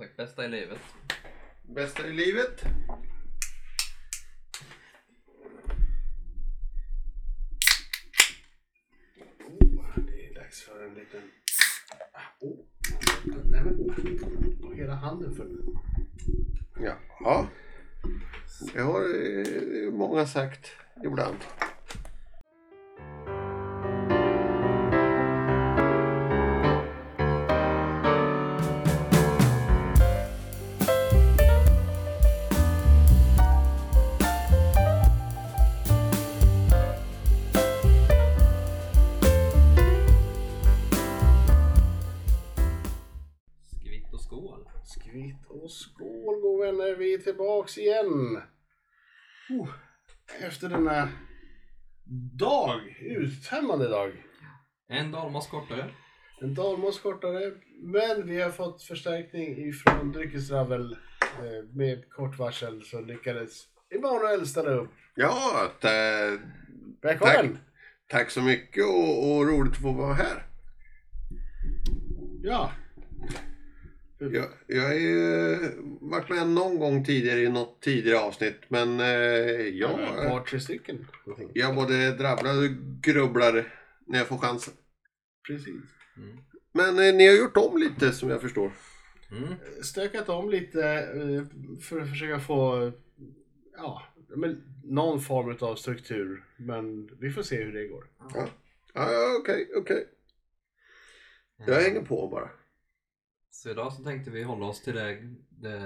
Sagt, bästa i livet. Bästa i livet? Oh, det är dags för en liten... Oh. Nej men, oh, hela handen full. Ja. Det har eh, många sagt ibland. Dalmas kortare. En dalmas kortare, men vi har fått förstärkning ifrån Dryckesravel. Eh, Med kort varsel så lyckades Emanuel ställa upp. Ja, ta, Välkommen! tack så mycket och, och roligt att få vara här. Ja. Jag, jag har ju varit med någon gång tidigare i något tidigare avsnitt men eh, ja, Ett par, tre stycken. jag både drabblar och grubblar när jag får chansen. Precis. Mm. Men eh, ni har gjort om lite som jag förstår. Mm. Stökat om lite eh, för att försöka få ja, men någon form av struktur. Men vi får se hur det går. Ja, ja okej, okej. Jag hänger på bara. Så idag så tänkte vi hålla oss till det, det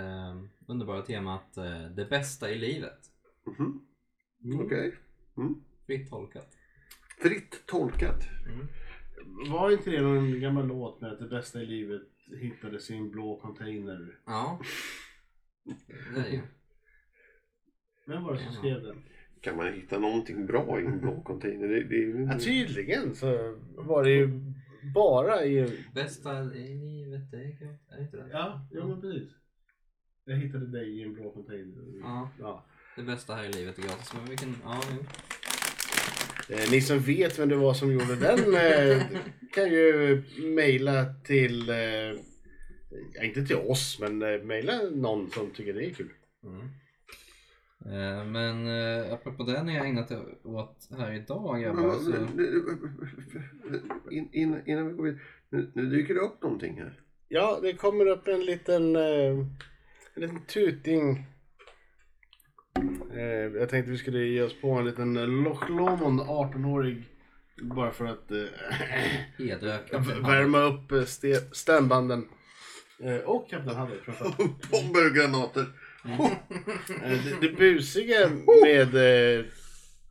underbara temat eh, det bästa i livet. Mhm, Mm. Okej. Mm. Fritt tolkat. Fritt tolkat. Var inte det någon gammal låt med att det bästa i livet hittades i en blå container? Ja. Det är ju. Vem var det som Ja. skrev den? Kan man hitta någonting bra i en blå container? Det, det, är- Ja, tydligen så var det ju bara i... Bästa i livet, det är det inte det? Ja, ja men precis. Jag hittade dig i en blå container. Ja. Ja. Det bästa här i livet är gratis. Men vilken, ja, jo. Eh, ni som vet vem det var som gjorde den eh, kan ju mejla till, eh, inte till oss, men eh, mejla någon som tycker det är kul. Mm. Eh, Men eh, apropå det ni har ägnat er åt här idag grabbar så... In, in, innan vi går vidare. Nu, nu dyker det upp någonting här. Ja, det kommer upp en liten, eh, en liten tuting. Eh, jag tänkte vi skulle ge oss på en liten eh, Loch Lomond 18-årig. Bara för att eh, värma upp eh, stämbanden. Eh, och Kapten Haddock framförallt. Bomber och granater. Eh, Det, det busiga med eh,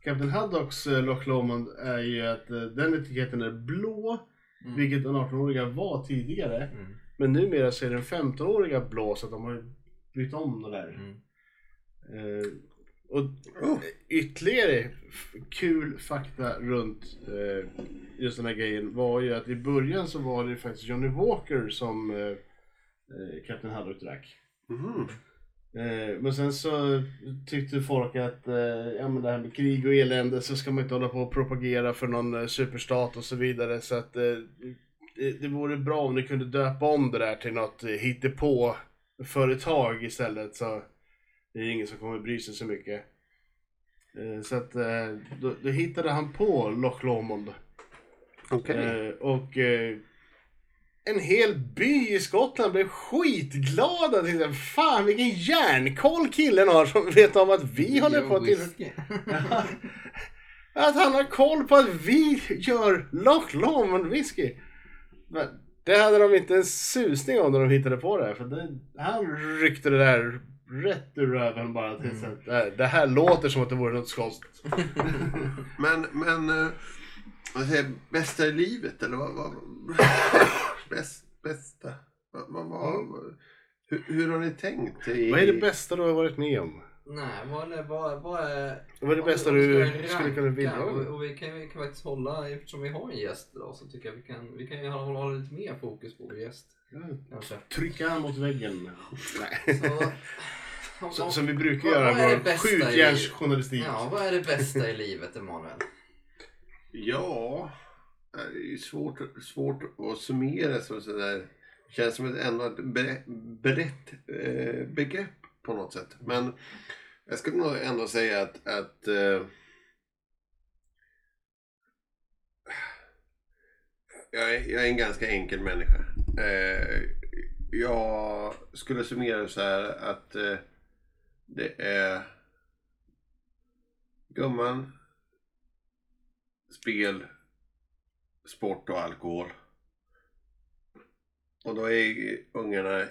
Kapten Haddocks eh, Loch Lomond är ju att eh, den etiketten är blå. Mm. Vilket den 18-åriga var tidigare. Mm. Men numera så är den 15-åriga blå så att de har ju bytt om det där. Mm. Eh, och ytterligare f- kul fakta runt eh, just den här grejen var ju att i början så var det faktiskt Johnny Walker som eh, eh, Kapten Haddock drack. Mhm. Eh, men sen så tyckte folk att eh, ja, men det här med krig och elände så ska man inte hålla på och propagera för någon eh, superstat och så vidare. Så att eh, det, det vore bra om ni kunde döpa om det där till något eh, hittepå företag istället. Så det är ingen som kommer bry sig så mycket. Eh, så att eh, då, då hittade han på Loch Lomond. Okej. Eh, och en hel by i Skottland blev skitglada. Tänkte, Fan vilken järnkoll killen har som vet om att vi håller på till... Att han har koll på att vi gör Loch Lomond whisky. Men det hade de inte en susning om när de hittade på det här. För det, han ryckte det där rätt ur röven bara. Till så att, "Nej, det här låter som att det vore något skotsk. Men, men... eh, Vad säger bästa i livet eller vad? vad bäst, bästa? Vad, vad, vad, hur, hur har ni tänkt? I, Vad är det bästa du har varit med om? Nej, vad är, vad, vad är... Vad är det bästa du skulle kunna vilja? Och, och vi, kan, vi kan faktiskt hålla, eftersom vi har en gäst idag så tycker jag vi kan, vi kan hålla lite mer fokus på vår gäst. Kanske. Trycka han mot väggen. Nej. Så, om- Så, om- som vi brukar vad- göra vad det med i skjutjärnsjournalistik. Ja, vad är det bästa i livet Emanuel? Ja, det är ju svårt, svårt att summera så sådär Känns som ett bre- brett eh, begrepp på något sätt. Men jag skulle nog ändå säga att, att eh, jag, är, jag är en ganska enkel människa. Eh, jag skulle summera det så här att eh, det är gumman, spel, sport och alkohol. Och då är ungarna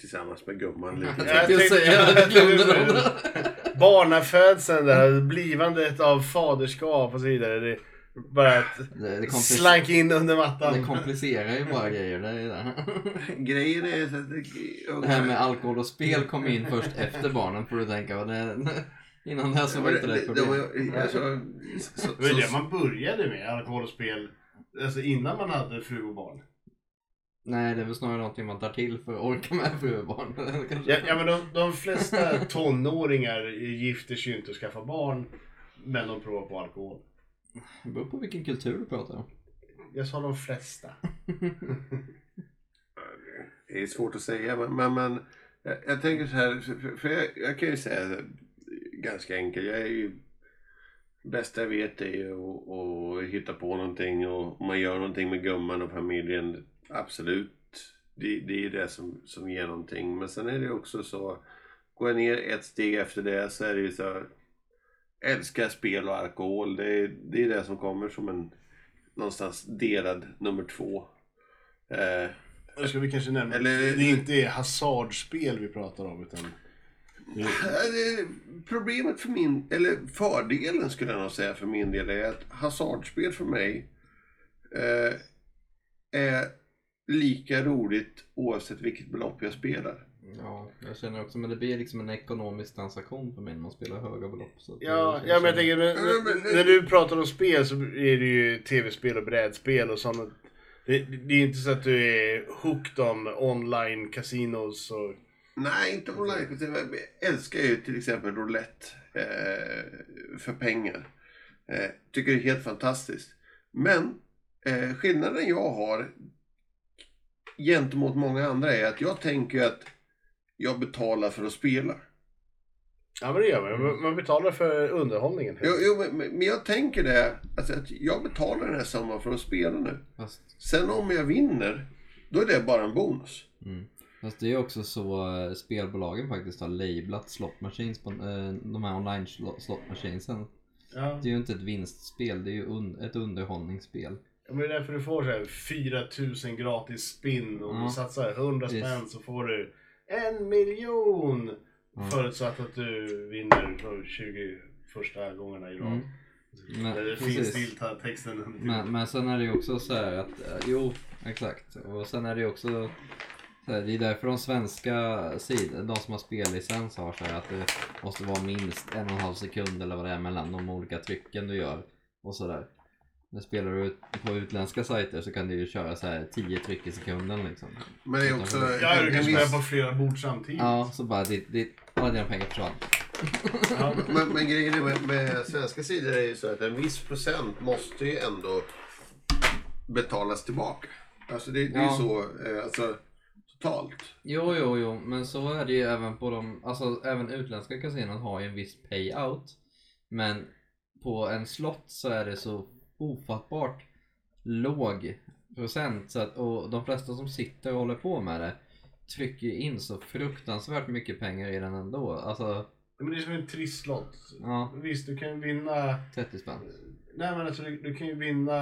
tillsammans med gumman lite. Jag tänkte jag glömde det. Barnafödseln där, blivandet av faderskap och så vidare. Det är bara att Det, det, slank in under det mattan. komplicerar ju bara grejer. Det, är det. Grejen är så att det här med alkohol och spel kom in först efter barnen får du tänka. Och det, innan det så var inte det ett problem. var- alltså, så, Det var ju det man började med, alkohol och spel. Alltså innan man hade fru och barn. Nej, det är väl snarare någonting man tar till för att orka med fru och barn. Ja, ja men de, de flesta tonåringar gifter sig ju inte och skaffar barn. Men de provar på alkohol. Det beror på vilken kultur du pratar om. Jag sa de flesta. det är svårt att säga men, men, men jag, jag tänker så här, för, för jag, jag kan ju säga det ganska enkelt. Jag är ju bästa jag vet är ju att, att hitta på någonting och man gör någonting med gumman och familjen, absolut. Det, det är det som, som ger någonting. Men sen är det också så, går jag ner ett steg efter det så är det ju så här, älskar spel och alkohol. Det är, det är det som kommer som en någonstans delad nummer två. Eh, Nu ska vi kanske nämna Eller- det inte är hasardspel vi pratar om utan det, det- Problemet för min, eller fördelen skulle jag nog säga för min del är att hasardspel för mig eh, är lika roligt oavsett vilket belopp jag spelar. Ja, jag känner också, men det blir liksom en ekonomisk transaktion för mig när man spelar höga belopp. Så Ja, ja men jag tänker men- när, du pratar om spel så är det ju tv-spel och brädspel och sånt. Det, det är inte så att du är hooked on online casinos och... Nej, inte online. Jag älskar ju till exempel roulette eh, för pengar. Eh, tycker det är helt fantastiskt. Men eh, skillnaden jag har gentemot många andra är att jag tänker att jag betalar för att spela. Ja men det gör man. Man- betalar för underhållningen. Jo, jo men, men jag tänker det, alltså att jag betalar den här summan för att spela nu. Fast, Sen om jag vinner, då är det bara en bonus. mm. Fast det är också så eh, spelbolagen faktiskt har lablat slot machines på eh, de här online slot, machinesen. Ja. Det är ju inte ett vinstspel, det är ju un, ett underhållningsspel. Ja, men det är därför du får så här 4000 gratis spinn och om Ja. du satsar 100 Visst. spänn så får du en miljon! Ja. Förutsatt att du vinner de 20 första gångerna i rad. Mm. Men, precis. finns texten. Men, men sen är det ju också så här att, eh, jo exakt. Och sen är det ju också så här, det är därför de svenska sidorna, de som har spellicens har så här att det måste vara minst en och en halv sekund eller vad det är mellan de olika trycken du gör. Och sådär. När spelar du på utländska sajter så kan du ju köra så här 10 tryck i sekunden liksom. Men det är också Ja, du kan spela på flera bord samtidigt. Ja, så bara ditt, ditt, alla dina pengar försvann. Ja. Men, men grejen är med, med svenska sidor är ju så att en viss procent måste ju ändå betalas tillbaka. Alltså det, det är ju Ja. så, eh, alltså totalt. Jo, jo, jo, men så är det ju även på de, alltså även utländska kasinon har ju en viss payout. Men på en slott så är det så ofattbart låg procent så att, och de flesta som sitter och håller på med det trycker in så fruktansvärt mycket pengar i den ändå. Alltså, Men det är som en trisslott. ja, Visst, du kan ju vinna... 30 spänn. Nej men alltså du, du kan ju vinna...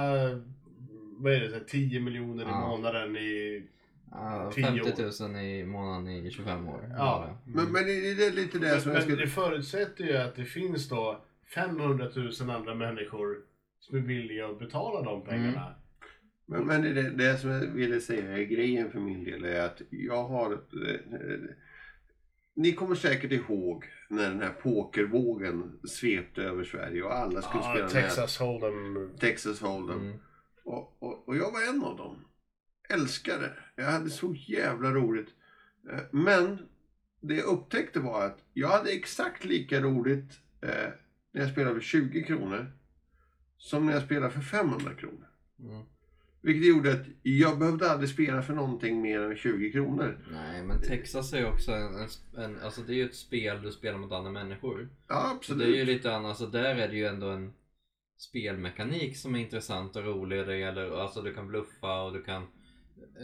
Vad är det? Så här, 10 miljoner i Ja. månaden i... Ja, 10 50 000 i månaden i 25 år. Ja, Bara. Men, men det, det är lite det Men, som jag men skulle... det förutsätter ju att det finns då 500 000 andra människor som är villiga att betala de pengarna. Men, men det, det som jag ville säga är grejen för min del är att jag har... Eh, ni kommer säkert ihåg när den här pokervågen svepte över Sverige och alla skulle Ja, spela här Texas Hold'em. Texas Hold'em. Mm. Och, och, och jag var en av dem. Älskade. Jag hade så jävla roligt. Eh, Men det jag upptäckte var att jag hade exakt lika roligt eh, när jag spelade för 20 kronor som när jag spelade för 500 kronor. Mm. Vilket gjorde att jag behövde aldrig spela för någonting mer än 20 kronor. Nej, men Texas är ju också en, en, alltså det är ju ett spel du spelar mot andra människor. Ja, Så det är ju absolut. lite annat, alltså där är det ju ändå en spelmekanik som är intressant och rolig. Det gäller, alltså du kan bluffa och du kan,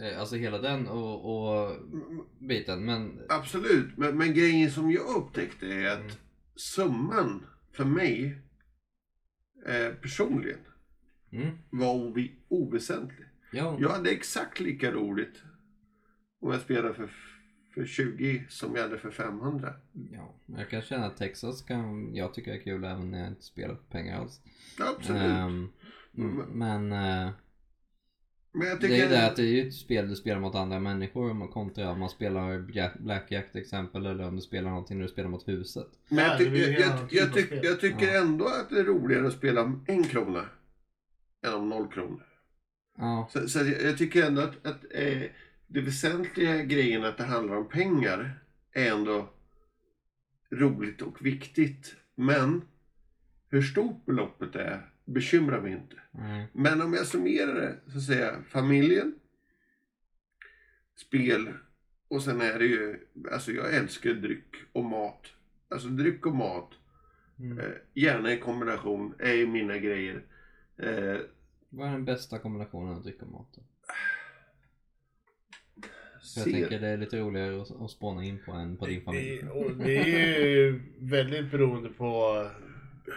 eh, alltså hela den och, och biten. Men Absolut, men, men grejen som jag upptäckte är att Mm. summan för mig eh, personligen mm, var ovi- oväsentlig. ja, Jag hade exakt lika roligt om jag spelade för, för 20 som jag hade för 500. ja, jag kan känna att Texas kan jag tycka är kul även när jag inte spelar för pengar alls. Absolut. Ehm, mm, men eh, men jag det tycker... är ju det att det är ju ett spel du spelar mot andra människor om man kontra om man spelar Black- Blackjack till exempel eller om du spelar någonting när du spelar mot huset. Men Ja, jag, ty- jag, jag, typ jag, av tyck- tycker Ja. ändå att det är roligare att spela om en krona än om noll kronor. Ja, Så, så jag, jag tycker ändå att, att eh, det väsentliga grejen att det handlar om pengar är ändå roligt och viktigt. Men hur stort beloppet är bekymrar mig inte. nej. Men om jag summerar det så säger jag familjen, spel och sen är det ju, alltså jag älskar dryck och mat. Alltså dryck och mat, Mm. eh, gärna i kombination, är ju mina grejer. Eh, Vad är den bästa kombinationen av dryck och mat? då? För jag se- tänker det är lite roligare att, spåna in på än på din familj. Det är ju väldigt beroende på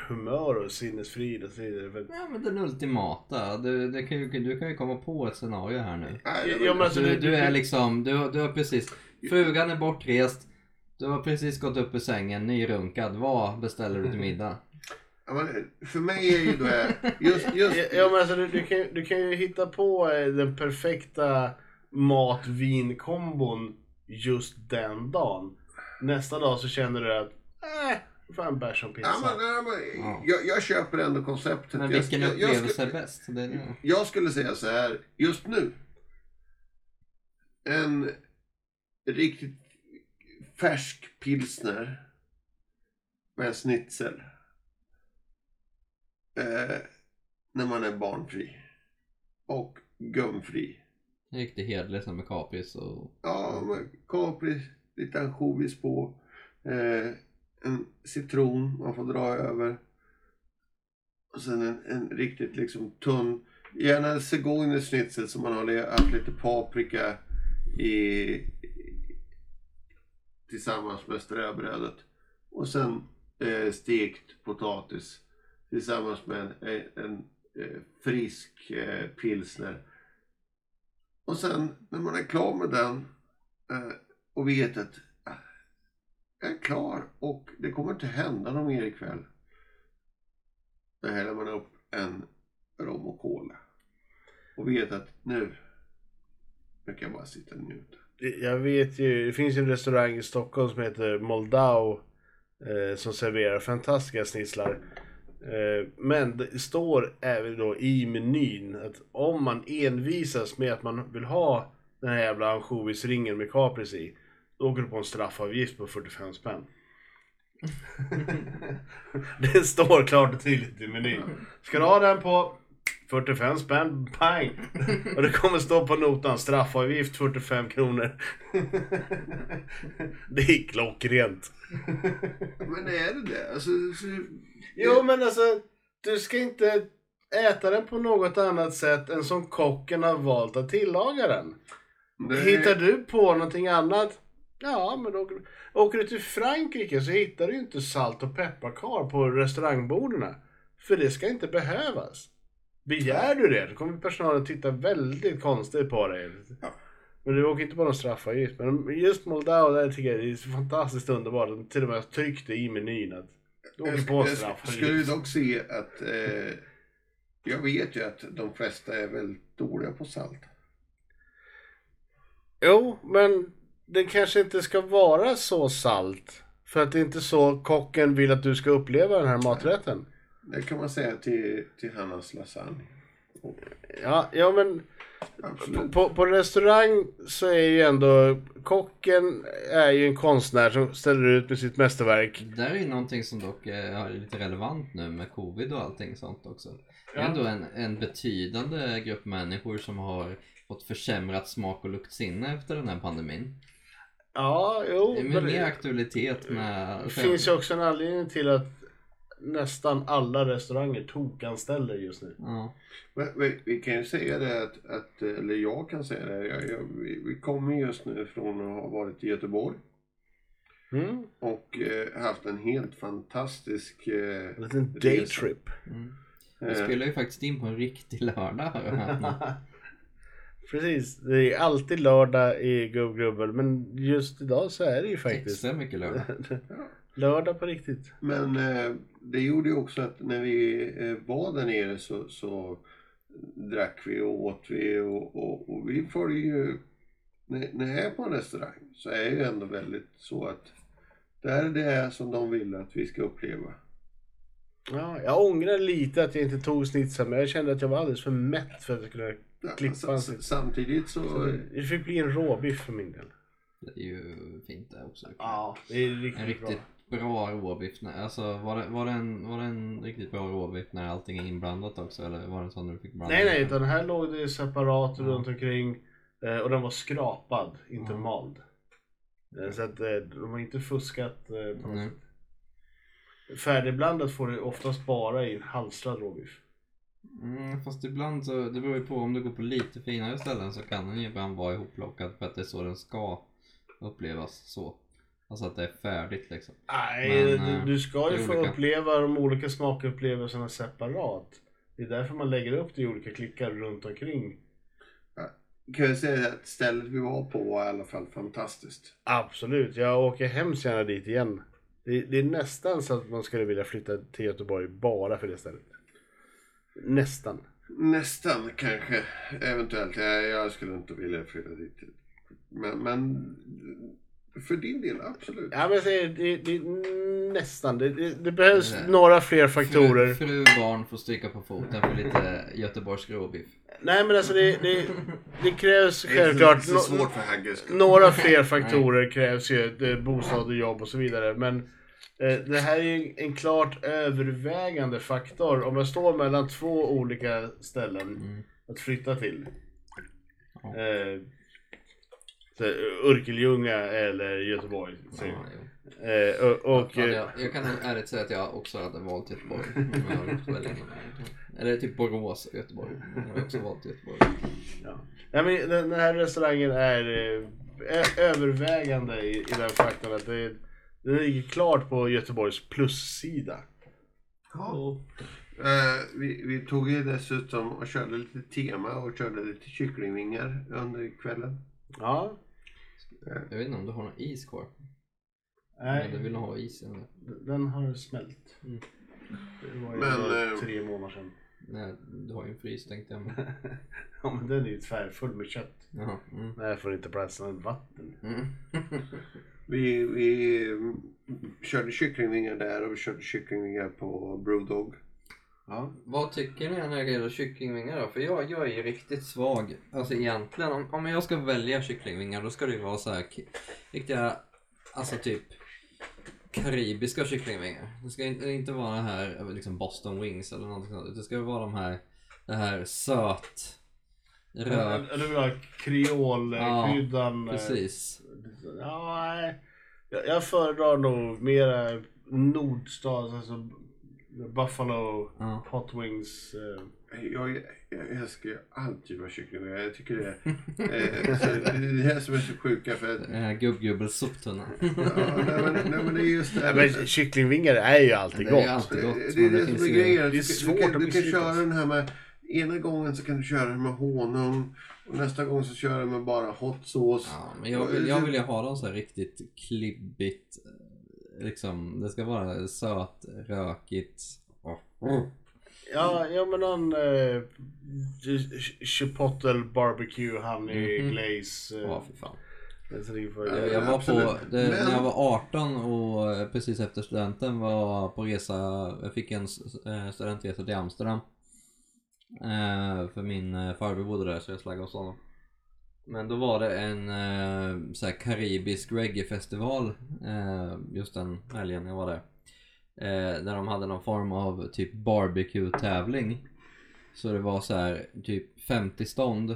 humör och sinnesfrid och så vidare. För- Ja men den ultimata, du, det kan ju, du kan ju komma på ett scenario här nu. Nej, Ja, men alltså, Du, du är liksom, du, du har precis, frugan är bortrest, du har precis gått upp ur sängen, nyrunkad. Vad beställer du till middag? Ja, men för mig är ju det just, just Ja men alltså du, du, kan, du kan ju hitta på eh, den perfekta mat-vin-kombon just den dagen. Nästa dag så känner du att, äh, fan bärs och pizza. Ja, men, ja, men, Ja. jag, jag köper ändå konceptet. Men Jag- vilken jag, jag, upplevelse skulle, är bäst? Det är det. jag skulle säga så här, just nu. En riktigt färsk pilsner med en schnitzel. Eh, när man är barnfri. Och gumfri. Riktigt hederligt som med kapris och... Ja, med kapris, lite ansjovis på. Eh, en citron man får dra över. Och sen en, en riktigt liksom tunn, gärna en zigeunerschnitzel som man har haft lite paprika i, tillsammans med ströbrödet. Och sen eh, stekt potatis tillsammans med en, en, en eh, frisk eh, pilsner. Och sen när man är klar med den eh, och vet att är klar och det kommer inte hända något mer ikväll. Då häller man upp en rom och cola. Och vet att nu, nu kan jag bara sitta och njuta. Jag vet ju, det finns ju en restaurang i Stockholm som heter Moldau eh, som serverar fantastiska snitslar. Eh, men det står även då i menyn att om man envisas med att man vill ha den här jävla ansjovisringen med kapris i, då åker du på en straffavgift på 45 spänn. det står klart och tydligt i menyn. Ska du ha den på 45 spänn, pang! Och det kommer stå på notan, straffavgift 45 kronor. det är klockrent. Men är det det? Alltså, så, Jo men alltså, du ska inte äta den på något annat sätt än som kocken har valt att tillaga den. det- Hittar du på någonting annat? Ja, men åker, du- åker du till Frankrike så hittar du ju inte salt och pepparkar på restaurangborden. För det ska inte behövas. Begär du det, då kommer personalen titta väldigt konstigt på dig. Ja. Men du åker inte på någon straffavgift. Men just Moldau, där tycker jag det är fantastiskt underbart. De till och med har tryckt det i menyn att du åker Jag, på jag, straffavgift. skulle ju dock se att eh, jag vet ju att de flesta är väldigt dåliga på salt. Jo, men det kanske inte ska vara så salt. För att det är inte så kocken vill att du ska uppleva den här maträtten. Det kan man säga till, till Hannas lasagne. Ja, ja men på, Absolut. på, på restaurang så är ju ändå kocken är ju en konstnär som ställer ut med sitt mästerverk. Det där är ju någonting som dock är lite relevant nu med covid och allting sånt också. Det är ändå en, en betydande grupp människor som har fått försämrat smak och luktsinne efter den här pandemin. Ja, jo. Det är men mer aktualitet med... det finns ju också en anledning till att nästan alla restauranger tokanställer just nu. Ja. Men vi, vi kan ju säga det att, att eller jag kan säga det, jag, jag, vi, vi kommer just nu från att ha varit i Göteborg Mm. och eh, haft en helt fantastisk eh, En liten daytrip. Mm. Vi spelar ju faktiskt in på en riktig lördag har jag hört nu. Precis, det är alltid lördag i Gubbgrubbel men just idag så är det ju faktiskt Extra mycket lördag. lördag på riktigt. Men eh, det gjorde ju också att när vi eh, var där nere så, så drack vi och åt vi och, och, och vi följer ju, när, när jag är på en restaurang så är det ju ändå väldigt så att där det är som de vill att vi ska uppleva. Ja, jag ångrar lite att jag inte tog snitsen men jag kände att jag var alldeles för mätt för att jag kunde Ja, Klippa en snits. samtidigt så, Så det- det fick bli en råbiff för min del. Det är ju fint det också. Ja, det är riktigt, En riktigt bra råbiff. när- Alltså var det, var, det en, var det en riktigt bra råbiff när allting är inblandat också? Eller var det en sån du fick bra. blanda? Nej, nej, utan här låg det separat Ja. runt omkring eh, och den var skrapad, inte Ja. mald. Eh, Så att eh, de har inte fuskat på något Nej. sätt. Färdigblandat får du oftast bara i en halstrad råbiff. Mm, fast ibland så, det beror ju på om du går på lite finare ställen så kan den ju ibland vara ihopplockad för att det är så den ska upplevas så. Alltså att det är färdigt liksom. Nej, Men, du, eh, du ska ju få olika. uppleva de olika smakupplevelserna separat. Det är därför man lägger upp det i olika klickar runt omkring. kan jag säga att stället vi var på var i alla fall fantastiskt. Absolut, jag åker hemskt gärna dit igen. Det, det är nästan så att man skulle vilja flytta till Göteborg bara för det stället. Nästan. Nästan kanske, eventuellt. Jag, jag skulle inte vilja flytta dit. Men, men för din del, absolut. Ja, men jag säger det, det, nästan. Det, det, det behövs Nej. några fler faktorer. Fru, fru barn får stryka på foten för lite Göteborgs råbiff. Nej men alltså det, det, det krävs Det är självklart så svårt för skull. några fler faktorer krävs ju. Är bostad och jobb och så vidare. Men eh, det här är ju en klart övervägande faktor. Om jag står mellan två olika ställen Mm. att flytta till. Ja. Eh, Örkelljunga eller Göteborg. säger Ja, jo. Eh, och, och, Ja, eh, jag, jag kan ärligt säga att jag också hade valt Göteborg. jag. Eller typ Borås och Göteborg. Jag har också valt Göteborg. ja. Nej, men den, den här restaurangen är eh, övervägande i, i den faktorn att det, den ligger klart på Göteborgs plussida. Ja. Eh, vi, vi tog ju dessutom och körde lite tema och körde lite kycklingvingar under kvällen. Ja. Jag vet inte om du har någon is kvar? Nej, Men du vill nog ha is eller? den har smält. Mm. Det var ju Men, bara eh, tre månader sedan. Nej, du har ju en frys tänkte jag. men- Ja men den är ju tvärfull med kött. Jaha. Mm. Nej, får inte plats något vatten. Mm. Vi, vi körde kycklingvingar där och vi körde kycklingvingar på Brewdog. Ja. Vad tycker ni när det gäller kycklingvingar då? För jag, jag är ju riktigt svag. Alltså egentligen, om, om jag ska välja kycklingvingar då ska det ju vara så här riktiga, alltså typ karibiska kycklingvingar. Det ska inte, inte vara det här liksom Boston Wings eller någonting sånt. Det ska vara de här, det här söt, rök. Eller vill ha kreolkryddan. eh, Precis. Ja, nej. Jag, jag föredrar nog mera nordstads, alltså Buffalo Ja. Hot Wings. Eh. Jag, jag älskar ju all typ av kycklingvingar. Jag tycker det, eh, så det är det här som är så sjuka för att Eh, Gubbgubbels soptunna. Ja, nej, men, nej, men det är just det Ja, här. men kycklingvingar är ju alltid Det är gott. alltid Det, gott. det är men det som är grejen. det är Du, svårt du, att kan, du kan köra den här med... Ena gången så kan du köra den med honung och nästa gång så kör du med bara hot sauce. Ja, men jag, vill- jag vill ju ha dem så här riktigt klibbigt. eh, Liksom, det ska vara sött, rökigt. Oh. Ja, ja men någon eh, ch- chipotle barbecue honey Mhm. glaze. Eh, Ja, fy fan. det är så för- Jag, jag var absolut. på, det, Men- när jag var 18 och eh, precis efter studenten var på resa, jag fick en eh, studentresa till Amsterdam. Eh, för min eh, farbror bodde där så jag slaggade hos honom. Men då var det en eh, så här karibisk reggae-festival eh, just den helgen jag var där. Eh, där de hade någon form av typ barbecue-tävling. Så det var så här typ 50 stånd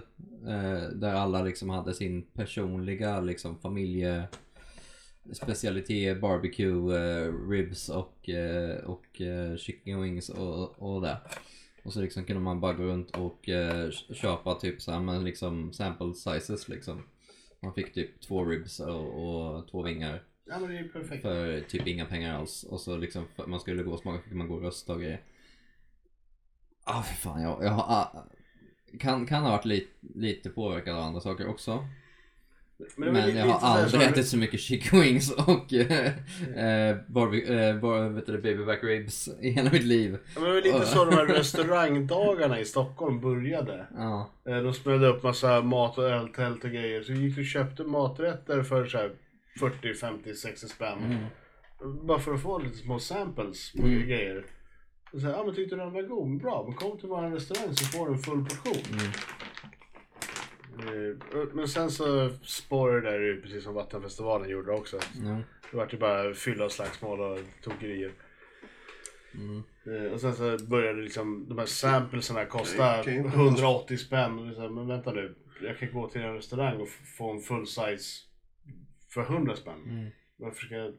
eh, där alla liksom hade sin personliga liksom familje specialitet barbecue eh, ribs och, eh, och eh, chicken wings och, och det. Och så liksom kunde man bara gå runt och eh, köpa typ så här, men liksom sample sizes liksom. Man fick typ två ribs och, och två vingar Ja men det är ju perfekt. för typ inga pengar alls. Och så liksom för man skulle gå och smaka fick man gå och rösta och grejer. Ah fy fan jag, jag har, ah, kan, kan ha varit lite, lite påverkad av andra saker också. Men lite- jag har aldrig ätit så mycket chicken wings och eh, eh, barbe- eh, bar, vet du, det, baby back ribs i hela mitt liv. Ja, men Det var lite så de här restaurangdagarna i Stockholm började. Ja, Eh, De smällde upp massa mat och öltält och grejer. Så vi gick och köpte maträtter för så här 40, 50, 60 spänn. mm, Bara för att få lite små samples på Mm. grejer. Och så här, ja men tyckte du den var god? Men Bra, men kom till vår restaurang så får du en full portion. mm, Men sen så spårade det där precis som Vattenfestivalen gjorde också. ja, Det vart ju bara fylla och slagsmål och tokerier. mm, Eh, Och sen så började liksom de här samplesarna kosta Kan ju inte 180 spänn. Och här, Men vänta nu, jag kan gå till en restaurang och få en full size för 100 spänn. mm. Varför ska jag...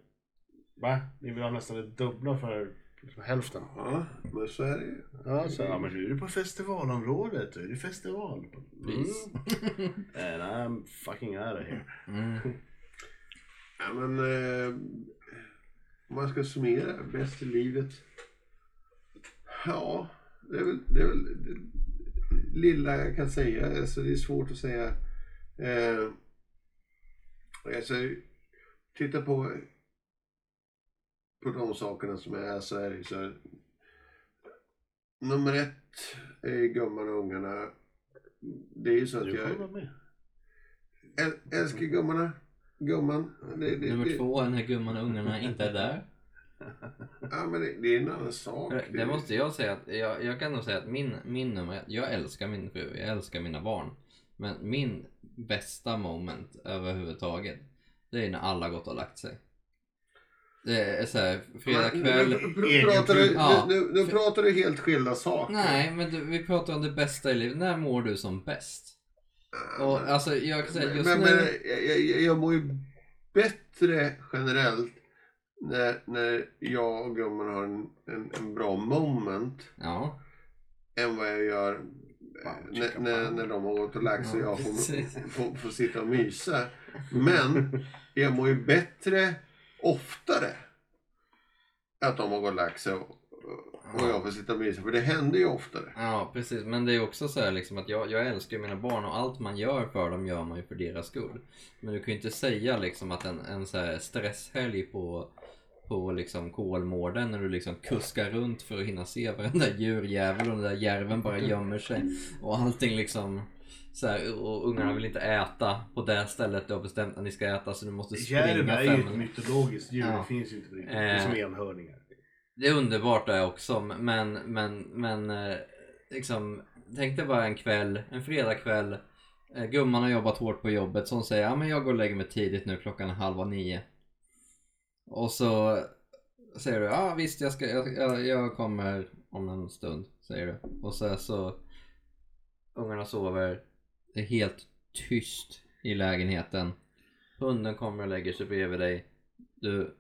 Va? Ni vill ha nästan det dubbla för liksom hälften. Ja, men så är det ju. Ja, så, ja men nu är du på festivalområdet. Nu är det festival. Mm. Please. And I'm fucking out of here. Mm. Ja, men eh, om man ska summera, bäst i livet. Ja, det är väl det, är väl det lilla jag kan säga. Alltså, det är svårt att säga. Eh, alltså, titta på, på de sakerna som är så är det så här, Nummer ett är gumman och ungarna. Det är ju så att Du jag vara med. äl- älskar gummorna. Gumman. Det, det, Nummer det, två, när gumman och ungarna inte är där. Ja, men det, det är en annan sak. Det, det måste jag säga att, jag, jag kan nog säga att min, min nummer ett, jag älskar min fru, jag älskar mina barn. Men min bästa moment överhuvudtaget, det är när alla gått och lagt sig. Det är såhär, fredag kväll. men pratar du. Ja. nu, pratar du helt skilda saker. Nej, men du, vi pratar om det bästa i livet. När mår du som bäst? Och alltså jag kan säga just men, nu... men jag, jag, jag mår ju bättre generellt när, när jag och gumman har en, en, en bra moment Ja. än vad jag gör eh, när, när, när de har gått och lagt sig och Ja, jag får, får, får sitta och mysa. Men jag mår ju bättre oftare att de har gått och lagt sig och, och jag får sitta och mysa. För det händer ju oftare. Ja, precis. Men det är också så här liksom att jag, jag älskar ju mina barn och allt man gör för dem gör man ju för deras skull. Men du kan ju inte säga liksom att en, en så här stresshelg på, på liksom Kolmården när du liksom kuskar runt för att hinna se varenda djurjävel och den där järven bara gömmer sig och allting liksom så här, och ungarna vill inte äta på det stället du har bestämt att ni ska äta så du måste springa Järv är ju ett mytologiskt djur. Ja. Det finns ju inte riktigt. Eh. Det är som enhörningar. Det är underbart det också men, men, men eh, liksom Tänk dig bara en kväll, en fredagkväll eh, Gumman har jobbat hårt på jobbet som säger ja men jag går och lägger mig tidigt nu klockan är halva nio Och så säger du ja visst jag, ska, jag, jag, jag kommer om en stund säger du Och så, så Ungarna sover Det är helt tyst i lägenheten Hunden kommer och lägger sig bredvid dig Du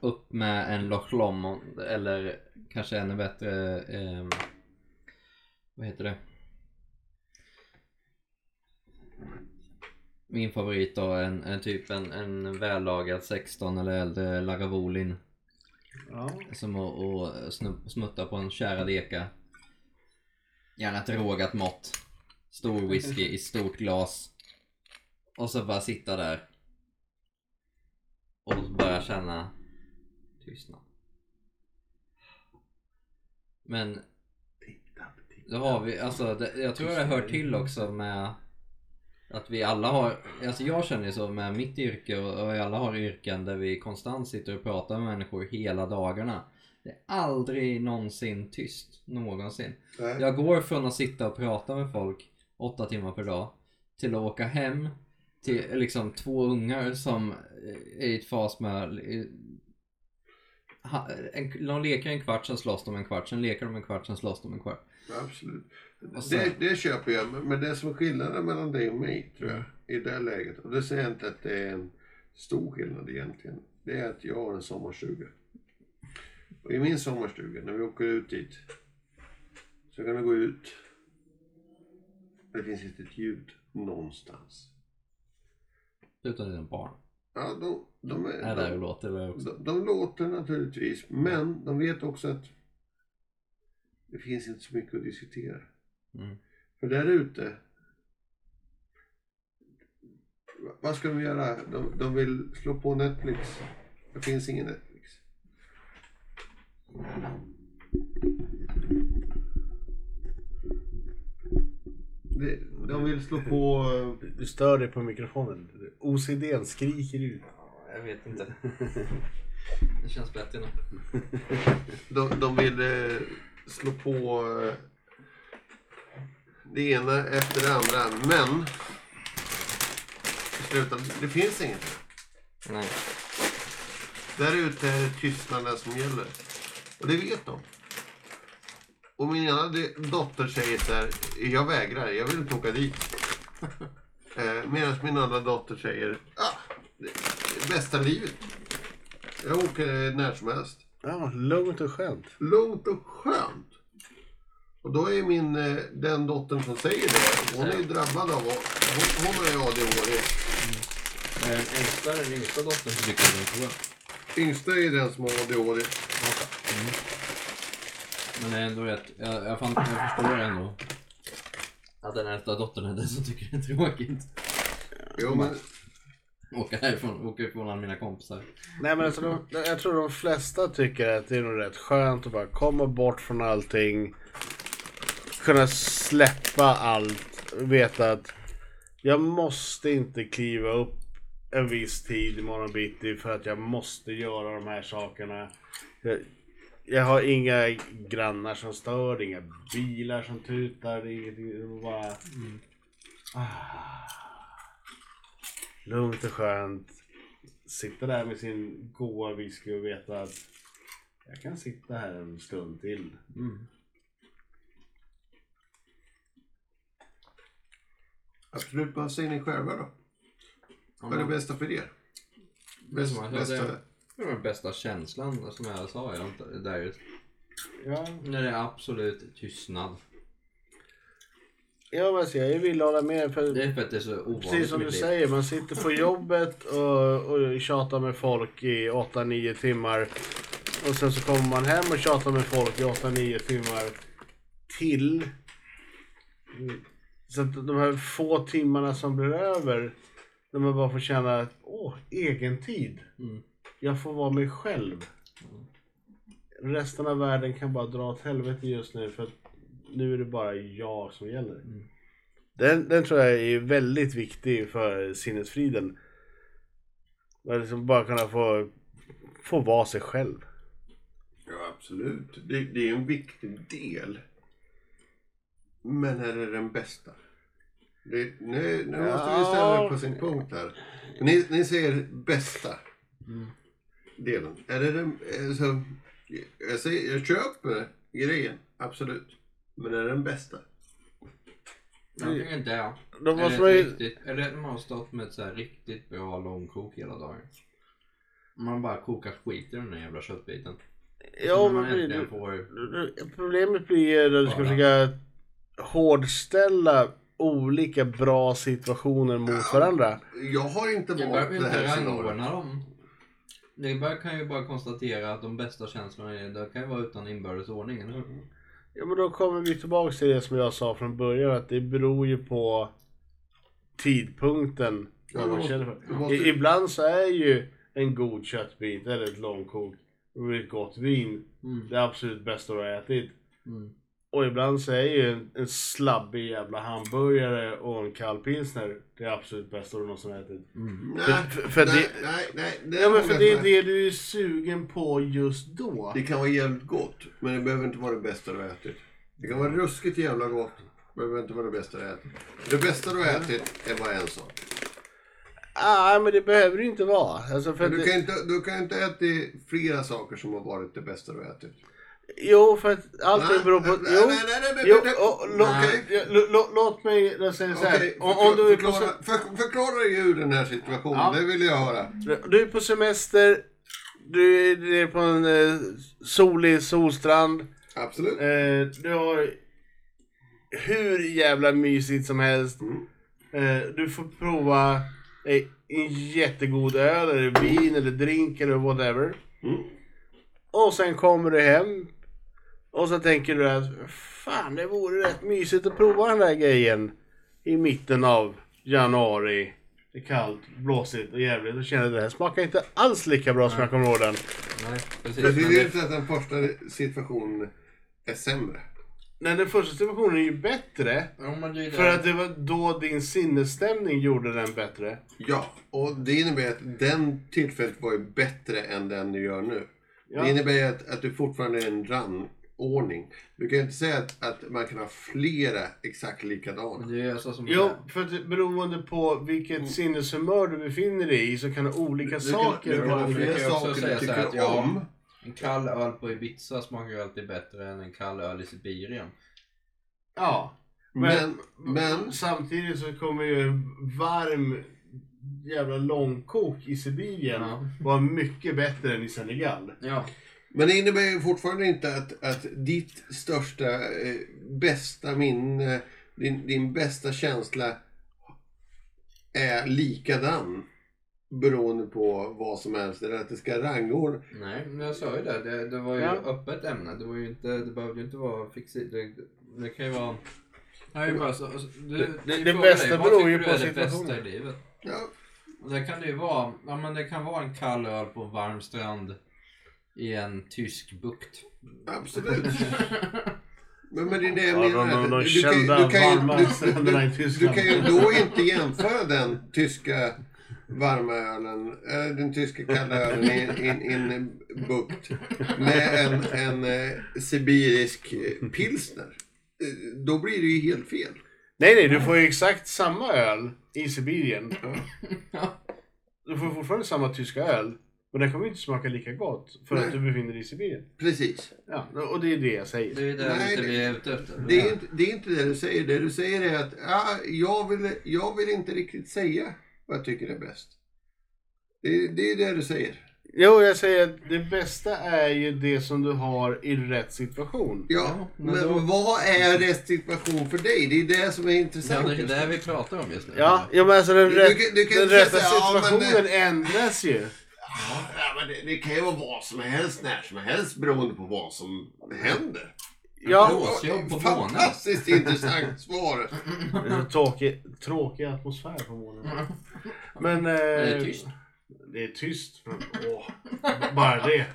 upp med en Loch Lomond eller kanske ännu bättre ehm, vad heter det? Min favorit då, en, en typ en, en vällagad 16 eller äldre Lagavulin Ja. som att snu- smutta på en kärad eka. Gärna ett rågat mått. Stor whisky i stort glas. Och så bara sitta där. Och börja känna tystnad. Men då har vi, alltså det, jag tror det hör till också med att vi alla har, alltså jag känner ju så med mitt yrke och, och vi alla har yrken där vi konstant sitter och pratar med människor hela dagarna. Det är aldrig någonsin tyst, någonsin. Nej. Jag går från att sitta och prata med folk åtta timmar per dag till att åka hem till liksom två ungar som är i ett fas med en, de leker en kvart, sen slåss de en kvart, sen leker de en kvart, sen slåss de en kvart. Absolut. Så- Det, det köper jag, men- det som är skillnaden mellan dig och mig tror jag, i det läget, och det säger jag inte att det är en stor skillnad egentligen, det är att jag har en sommarstuga. Och i min sommarstuga, när vi åker ut dit, så kan du gå ut, det finns inte ett ljud någonstans. Utan dina barn. Ja, de, de, är, Är där och låter det också. de, de låter naturligtvis, men de vet också att det finns inte så mycket att diskutera. Mm. För där ute, vad ska de göra? De, de vill slå på Netflix. Det finns ingen Netflix. Det, de vill slå på... Du stör dig på mikrofonen. OCDn skriker ut. Jag vet inte. Det känns bättre nu. De, de vill eh, slå på eh, det ena efter det andra. Men i slutändan, det finns inget. Nej. Där ute är det tystnaden som gäller. Och det vet de. Och min ena dotter säger så här, jag vägrar, jag vill inte åka dit. eh, Medan min andra dotter säger, ah, det är bästa livet. Jag åker när som helst. Ja, lugnt och skönt. Lugnt och skönt. Och då är min, eh, den dottern som säger det, hon är ju drabbad av, hon, hon har ju ADHD. Den äldsta, den yngsta dottern så tycker den är bra. Yngsta är den som har ADHD. Men det är ändå rätt. Jag, jag, fan, jag förstår ändå. Att den äldsta dottern är den som tycker det är tråkigt. Jo, men Åka härifrån, åka ifrån alla mina kompisar. Nej men alltså, de, jag tror de flesta tycker att det är nog rätt skönt att bara komma bort från allting. Kunna släppa allt. Veta att jag måste inte kliva upp en viss tid imorgon bitti för att jag måste göra de här sakerna. Jag, har inga grannar som stör, inga bilar som tutar, ingenting. Det är bara... Ah. Lugnt och skönt. Sitta där med sin goa whisky och veta att jag kan sitta här en stund till. Mm. absolut, vad säger ni själva då? Vad är det bästa för er? Bäst, bästa... det- var den bästa känslan som jag sa. Jag där just. Ja, När det är absolut tystnad. ja men alltså, jag vill hålla med. För Det är för att det är så ovanligt Precis som du säger, man sitter på jobbet och, och tjatar med folk i 8-9 timmar. Och sen så kommer man hem och tjatar med folk i 8-9 timmar till. Så att de här få timmarna som blir över, när man bara får känna att åh, egen tid. Mm. Jag får vara mig själv. Resten av världen kan bara dra åt helvete just nu för att nu är det bara jag som gäller. Mm. Den, den tror jag är väldigt viktig för sinnesfriden. Att liksom bara kunna få, få vara sig själv. Ja, absolut. Det, det är en viktig del. Men är det den bästa? Det, nu nu måste vi ställa det på sin punkt här. Ni, ni säger bästa Mm. Delen. Är det den... Alltså, jag, säger, jag köper grejen, absolut. Men är det den bästa? Jag tycker inte det. Måste ett man ju, riktigt, eller man har stått med ett så här riktigt bra långkok hela dagen. Man bara kokar skit i den där jävla köttbiten. ja, men, äntligen får... problemet blir ju när du ska försöka hårdställa olika bra situationer mot varandra. Jag har inte Jag valt behöver det inte här scenariot. Det bara, kan ju bara konstatera att de bästa känslorna är, det kan ju vara utan inbördes ordning, eller hur? Ja men då kommer vi tillbaka till det som jag sa från början att det beror ju på tidpunkten Ja, vad man du känner måste- för. måste- I, ibland så är ju en god köttbit eller ett långkok och ett gott vin Mm. det absolut bästa du har ätit. Mm. Och ibland så är ju en, en slabbig jävla hamburgare och en kall pilsner det absolut bästa du någonsin ätit. Mm. Nej, För- för nej, det- nej, nej, det Ja men för det är det du är sugen på just då. Det kan vara jävligt gott, men det behöver inte vara det bästa du har ätit. Det kan vara ruskigt jävla gott, behöver inte vara det bästa du har ätit. Det bästa du har ätit är bara en sak. Ah, men det behöver det inte vara. Alltså Men du det, kan inte, du kan inte ätit flera saker som har varit det bästa du har ätit. Jo, för att allting Nej, beror på... nej, Jo, nej, nej, nej, nej, jo nej. och, lå, Okej. ja, lå, lå, låt mig säga så här. Okej, om, om du är på, förklara, för, förklara ur den här situationen, Ja. det vill jag höra. du är på semester, du är, du är på en eh, solig solstrand. Absolut. Eh, du har hur jävla mysigt som helst. Mm. Eh, du får prova eh, en jättegod öl, eller vin, eller drink, eller whatever. Mm. Och sen kommer du hem. Och så tänker du att fan det vore rätt mysigt att prova den där grejen. I mitten av januari. Det är kallt, blåsigt och jävligt. Och känner att det här smakar inte alls lika bra som jag kommer ihåg den. Nej, precis. Men det är inte att den första situationen är sämre. Nej, den första situationen är ju bättre. ja, men det är För att det var då din sinnesstämning gjorde den bättre. Ja, och det innebär att den tillfället var ju bättre än den du gör nu. Ja. Det innebär att, att du fortfarande är en rangordning. Du kan ju inte säga att, att man kan ha flera exakt likadana. det är alltså som Jo, för att beroende på vilket sinneshumör du befinner dig i så kan olika Du saker du kan vara ha Men flera det kan också saker du säga så tycker att, ja, om. En kall öl på Ibiza smakar ju alltid bättre än en kall öl i Sibirien. Ja. Men, men, Samtidigt så kommer ju varm jävla långkok i Sibirien Ja. vara mycket bättre än i Senegal. Ja. Men det innebär ju fortfarande inte att, att ditt största, eh, bästa minne, din, din bästa känsla är likadan. Beroende på vad som helst. Eller att det ska rangordna. Nej, men jag sa ju det. Det, det var ju Ja. öppet ämne. Det var ju inte, det behövde ju inte vara fixigt. Det, det kan ju vara... Ju bara så, alltså, du, Det- det- det bästa dig, beror ju tycker på du är det bästa situationen. i livet? Ja, Och det kan det ju vara. Ja men det kan vara en kall öl på en varm strand i en tysk bukt. absolut. Men, men det är det jag Ja, de- menar. de- de Du kan du kan du- du- du- kan ju då inte jämföra den tyska varma ölen, äh, den tyska kalla ölen i, en bukt med en, en eh, sibirisk eh, pilsner. Eh, Då blir det ju helt fel. Nej, nej, du får ju exakt samma öl i Sibirien. Ja. Du får fortfarande samma tyska öl. Men den kommer inte smaka lika gott för Nej. att du befinner dig i Sibirien. Precis. Ja, och det är det jag säger. Det är det Nej, inte det- vi är ute efter. Det är, inte, det är inte det du säger. Det du säger är att ja, jag, vill, jag vill inte riktigt säga vad jag tycker är bäst. Det, det är det du säger. Jo, jag säger att det bästa är ju det som du har i rätt situation. Ja, Ja, men men då- vad är rätt situation för dig? Det är det som är Ja, intressant. det är det vi pratar om just nu. Ja, ja men alltså den, Du- rätt, du du kan den rätta säga här, ja, men- situationen ändras ju. Ja, men det, det kan ju vara vad som helst, när som helst beroende på vad som händer. Ja, Blåsjobb på månen. Fantastiskt intressant svar. det är så tråkig, tråkig atmosfär på månen. Men... Eh, Det är tyst. Det är tyst. Men, åh, bara det.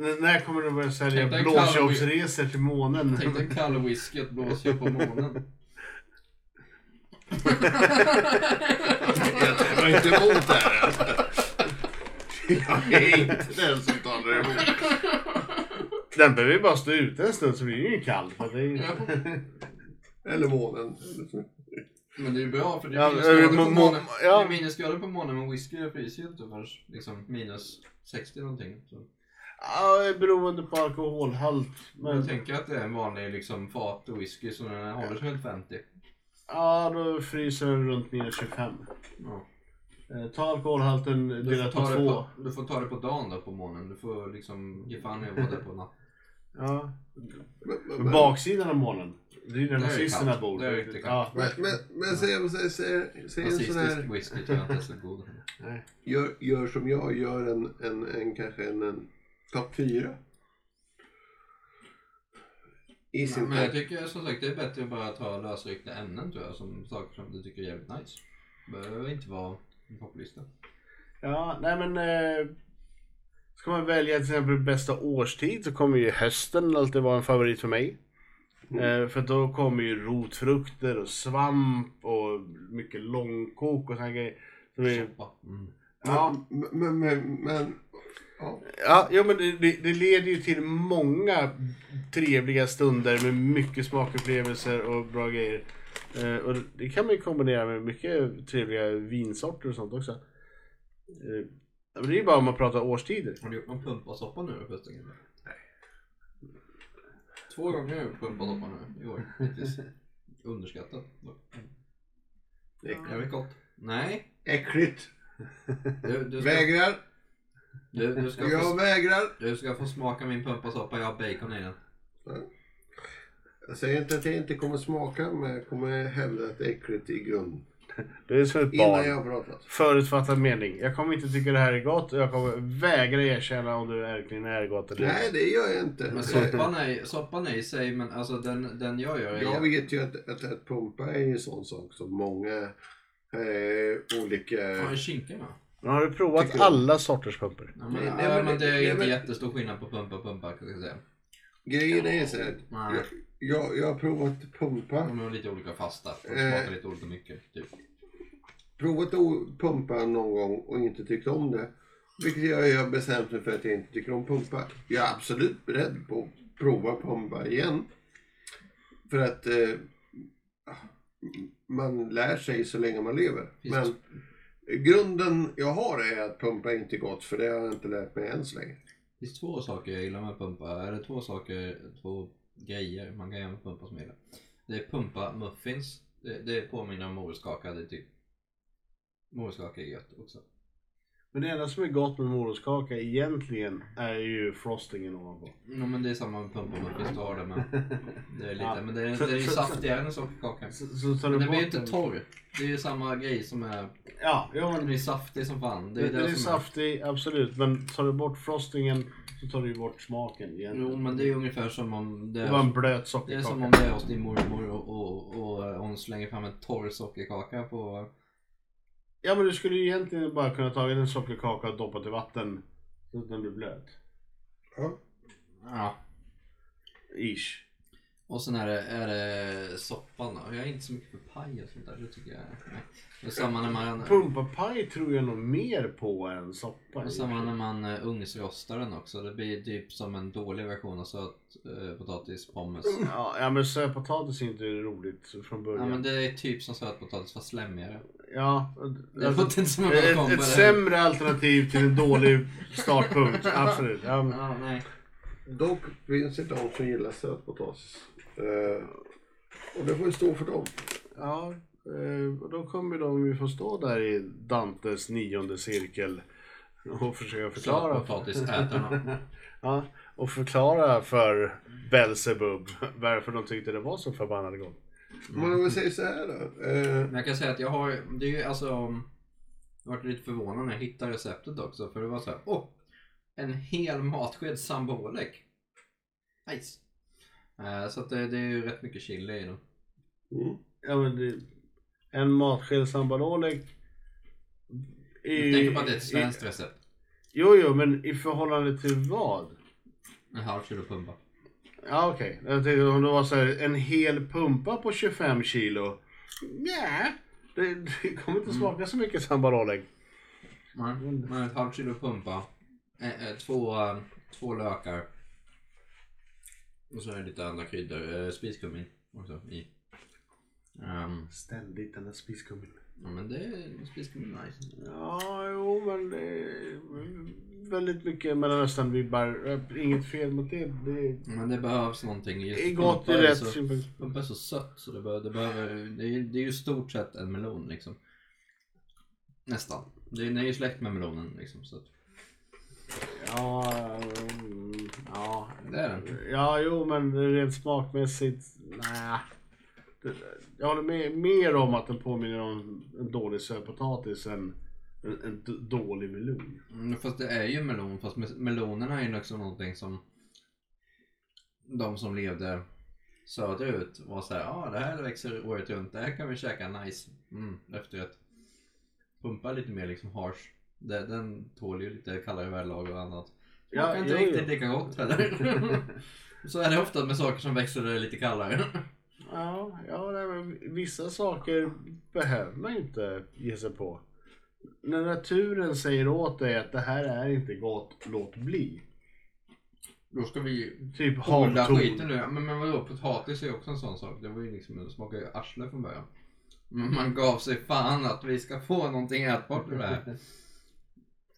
N- När kommer du börja sälja Tänk dig en blåsjobbsresor till månen? Tänk dig en kall whisky och ett blåsjobb på månen. Var inte emot det här. Jag är inte den som talar emot. Den behöver ju bara stå ute en stund så blir det ju kall. För det är ju... Eller månen. Men det är ju bra för det Ja, är eh, minusgrader på må- må- månen. ja. Det är minusgrader på månen men whisky fryser ju inte förrän liksom minus 60 någonting. Så. Ja, beroende på alkoholhalt. Men Men, jag tänker att det är en vanlig liksom fat whisky så den håller sig runt 50. ja, då fryser den runt minus 25. Ja. Eh, Ta alkoholhalten Du, får delat på två. på, du får ta det på dagen då på månen. Du får liksom ge fan i att vara där på natten. Ja. Men, men, Men baksidan av månen. Det är ju där Det är nazisterna bor. Det är riktigt ja, men, men, men säg, säg, säg, säg en sån här... Nazistisk whisky tror jag inte är så god. nej. Gör, gör som jag, gör en, en, en kanske en, en topp fyra. I sin Men jag tycker som sagt det är bättre att bara ta lösryckta ämnen tror jag. Som saker som du tycker är jävligt nice. Behöver inte vara en topplista. Ja, nej men... Eh, ska man välja till exempel bästa årstid så kommer ju hösten alltid vara en favorit för mig. Eh, för då kommer ju rotfrukter och svamp och mycket långkok och såna grejer. Som är. Mm. ja, Men, men, men, men Ja. Ja, ja men det, det, det leder ju till många trevliga stunder med mycket smakupplevelser och bra grejer. Eh, och det kan man ju kombinera med mycket trevliga vinsorter och sånt också. Eh, men det är ju bara om man pratar årstider. Har du gjort någon pumpasoppa nu förresten? Nej. Två gånger har jag gjort pumpasoppa nu i år hittills. Underskattat. Det är Jävligt gott. Nej. äckligt. Du, du, ska, Vägrar. du, du, ska Jag få, vägrar. du ska få smaka min pumpasoppa. Jag har bacon i den. Jag säger inte att jag inte kommer smaka, men jag kommer hävda att det är äckligt i grund. Du är som ett Innan barn. jag har pratat. Förutfattad mening. Jag kommer inte tycka det här är gott och jag kommer vägra erkänna om det verkligen är gott eller Nej, det gör jag inte. Men soppan är, soppan är i sig, men alltså den, den jag gör är... Jag vet ju att, att, att pumpa är en sån sak som många eh, olika... En skinka med? Men Har du provat Tycker du? alla sorters pumpor? Ja, men, Nej, ja, nej, men men det är nej, inte men- jättestor skillnad på pumpa och pumpa kan jag säga. Grejen är så här. Jag, jag, har provat pumpa. De är lite olika fasta. De Eh. smakar lite olika mycket. Typ. Provat att pumpa någon gång och inte tyckt om det. Vilket jag jag har bestämt mig för att jag inte tycker om pumpa. Jag är absolut beredd på att prova pumpa igen. För att eh, man lär sig så länge man lever. Finns Men grunden jag har är att pumpa är inte gott för det har jag inte lärt mig än så länge. Det finns två saker jag gillar med pumpa. Är det två saker, två grejer man kan göra med pumpa som jag gillar. Det är pumpa muffins. Det, det påminner om morotskaka. Det är typ... Morotskaka är gött också. Men det enda som är gott med morotskaka egentligen är ju frostingen ovanpå. Ja men det är samma med pumpa muffins, du har det men det är lite, Ja. men det är, Så- det är ju så- saftigare än sockerkaka. Så, så tar Men den blir ju inte den- torr. Det är ju samma grej som är, Ja, ja den men blir saftig som fan. Det är den det är som saftig, absolut. Men tar du bort frostingen så tar du ju bort smaken egentligen. Jo men det är ungefär som om det Det var en är, blöt det är sockerkaka. som om det är hos din mormor och, och, och, och hon slänger fram en torr sockerkaka på... Ja men du skulle ju egentligen bara kunna ta en sockerkaka och doppa i vatten så att den blir blöt. Ja. Ja. Ish. Och sen är det, är det soppan då. Jag är inte så mycket för paj och sånt där. Det tycker jag nej. Det är samma när man... Pumpapaj tror jag nog mer på än soppa. Och samma när man uh, ugnsrostar den också. Det blir typ som en dålig version av söt uh, potatispommes. Ja, ja men sötpotatis är inte roligt från början. Ja men det är typ som sötpotatis fast slemmigare. Ja, Det alltså, låter inte som en bra ett, kombo. ett sämre alternativ till en dålig startpunkt. Absolut. Ja, men, Ja, nej. Dock finns det de som gillar sötpotatis. Eh, och det får ju stå för dem. ja eh, och då kommer de ju få stå där i Dantes nionde cirkel och försöka förklara. Ja, och förklara för Belzebub varför de tyckte det var så förbannat gott. Men om vi säger så här då. Eh, Men jag kan säga att jag har, det är ju alltså, jag varit lite förvånad när jag hittade receptet också. För det var så här, åh! En hel matsked sambolek. Nice. Eh, så att det, det är ju rätt mycket chili i den. mm. Ja, men det, en matsked sambalolek. Jag tänker på att det är ett svenskt recept. Jo, jo, men i förhållande till vad? En halv kilo pumpa. Ja, okej. Jag tänkte om det var så här, en hel pumpa på 25 kilo. Nja, det, det kommer inte smaka så mycket sambalolek. Nej, men ett halvt kilo pumpa. Eh, eh, två, två lökar. Och så är det lite andra kryddor. Eh, spiskummin också i. Ehm, Ständigt den där spiskummin. ja men det är spiskummin nice. Ja, jo, men det är väldigt mycket Mellanöstern-vibbar. Inget fel mot det. Det Men det behövs någonting. Just gott i rätt synpunkt. Pumpa är så sött så det, behöver, det, behöver, det, är, det är ju stort sett en melon liksom. Nästan. Det är, det är ju släkt med melonen liksom. Så att, Ja, mm, ja. det är den. Ja, jo, men rent smakmässigt, nej. Det- Jag håller med mer om att den påminner om en dålig sötpotatis än en, en dålig melon. Mm, fast det är ju melon. Fast me- melonerna är ju också någonting som de som levde söderut var såhär, ja ah, det här växer året runt, det här kan vi käka nice. Mm, efterrätt. Pumpa är lite mer liksom harsh. Den, den tål ju lite kallare väderlag och annat. Ja, Smakar inte jo, riktigt jo. lika gott heller. Så är det ofta med saker som växer lite kallare. Ja, ja vissa saker behöver man inte ge sig på. när naturen säger åt dig att det här är inte gott, låt bli. Då ska vi Typ havtorn. skiten nu. Men, men vadå, potatis är också en sån sak. Det var ju liksom, det smakar ju arsle från början. Men man gav sig fan att vi ska få någonting ätbart ur det här.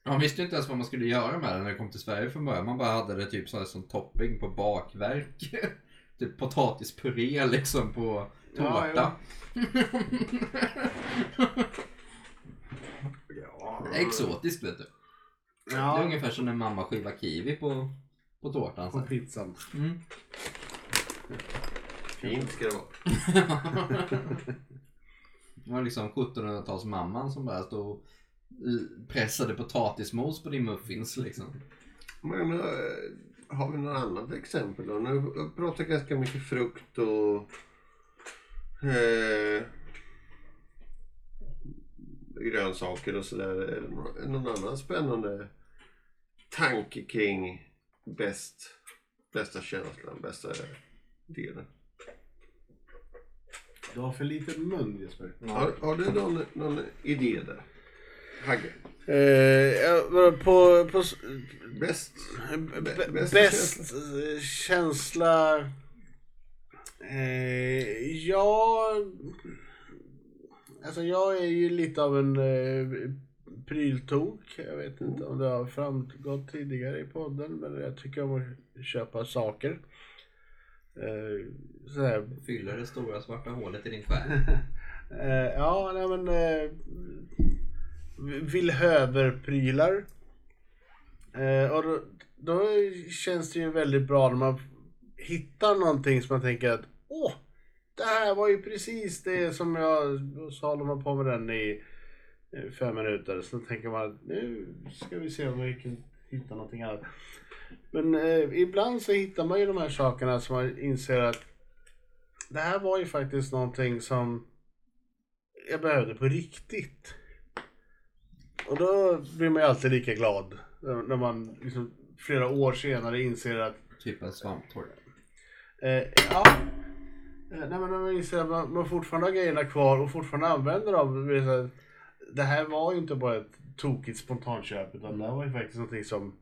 Man visste inte ens vad man skulle göra med det när det kom till Sverige från början. Man bara hade det typ så som topping på bakverk. typ potatispuré liksom på Ja, tårta. Ja. Exotiskt vet du. Det är Ja, ungefär som när mamma skivar kiwi på, på tårtan. på Så. pizzan. Mm. Fint ska det vara. Det var liksom 1700-talsmamman som bara stod och pressade potatismos på din muffins liksom. Men har vi något annat exempel då? Nu pratar jag ganska mycket frukt och eh, grönsaker och sådär. Är det nå- någon annan spännande tanke kring bäst, bästa känslan, bästa delen? Du har för liten mun Jesper. Har, har du någon, någon idé där? Hagge? Eh, på, på, Bäst? bäst bäst eh, känsla. Eh, ja, alltså jag är ju lite av en eh, pryltok. Jag vet inte om det har framgått tidigare i podden, men jag tycker om att köpa saker. Eh, så här, Fyller det stora svarta hålet i din själ. Eh, ja, nej men... Uh, Villhöver-prylar. Eh, och då, då känns det ju väldigt bra när man hittar någonting som man tänker att åh, det här var ju precis det som jag... Så håller man på med den i eh, fem minuter. Så tänker man att nu ska vi se om vi kan hitta någonting här. Men eh, ibland så hittar man ju de här sakerna som man inser att det här var ju faktiskt någonting som jag behövde på riktigt. Och då blir man ju alltid lika glad när man liksom flera år senare inser att typ en svamptork. eh, ja, eh, nej, men när man inser att man, man fortfarande har grejerna kvar och fortfarande använder dem. Det, här, det här var ju inte bara ett tokigt spontanköp utan det här var ju faktiskt någonting som